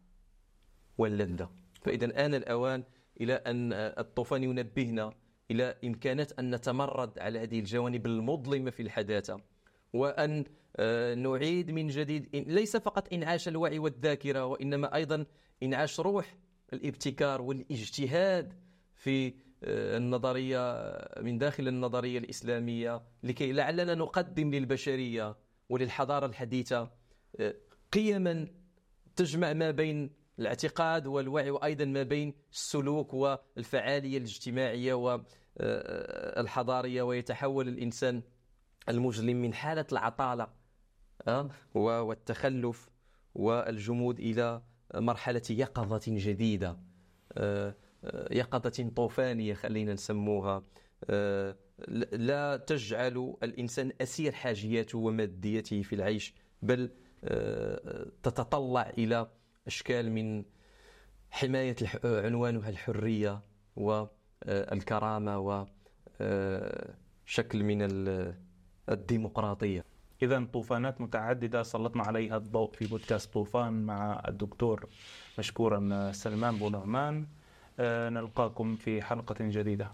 واللذة. فإذا آن الأوان إلى أن الطوفان ينبهنا إلى إمكانات أن نتمرد على هذه الجوانب المظلمة في الحداثة. وأن آه، نعيد من جديد ليس فقط إنعاش الوعي والذاكرة وإنما أيضا إنعاش روح الابتكار والاجتهاد في آه، النظرية من داخل النظرية الإسلامية لكي لعلنا نقدم للبشرية وللحضارة الحديثة آه، قيما تجمع ما بين الاعتقاد والوعي وأيضا ما بين السلوك والفعالية الاجتماعية والحضارية ويتحول الإنسان المجرم من حالة العطالة والتخلف والجمود إلى مرحلة يقظة جديدة آه، آه، يقظة طوفانية خلينا نسموها آه، لا تجعل الإنسان أسير حاجياته وماديته في العيش بل تتطلع إلى أشكال من حماية عنوانها الحرية والكرامة وشكل من الديمقراطية. إذا طوفانات متعددة سلطنا عليها الضوء في بودكاست طوفان مع الدكتور مشكورا سلمان بو نعمان. آه، نلقاكم في حلقة جديدة.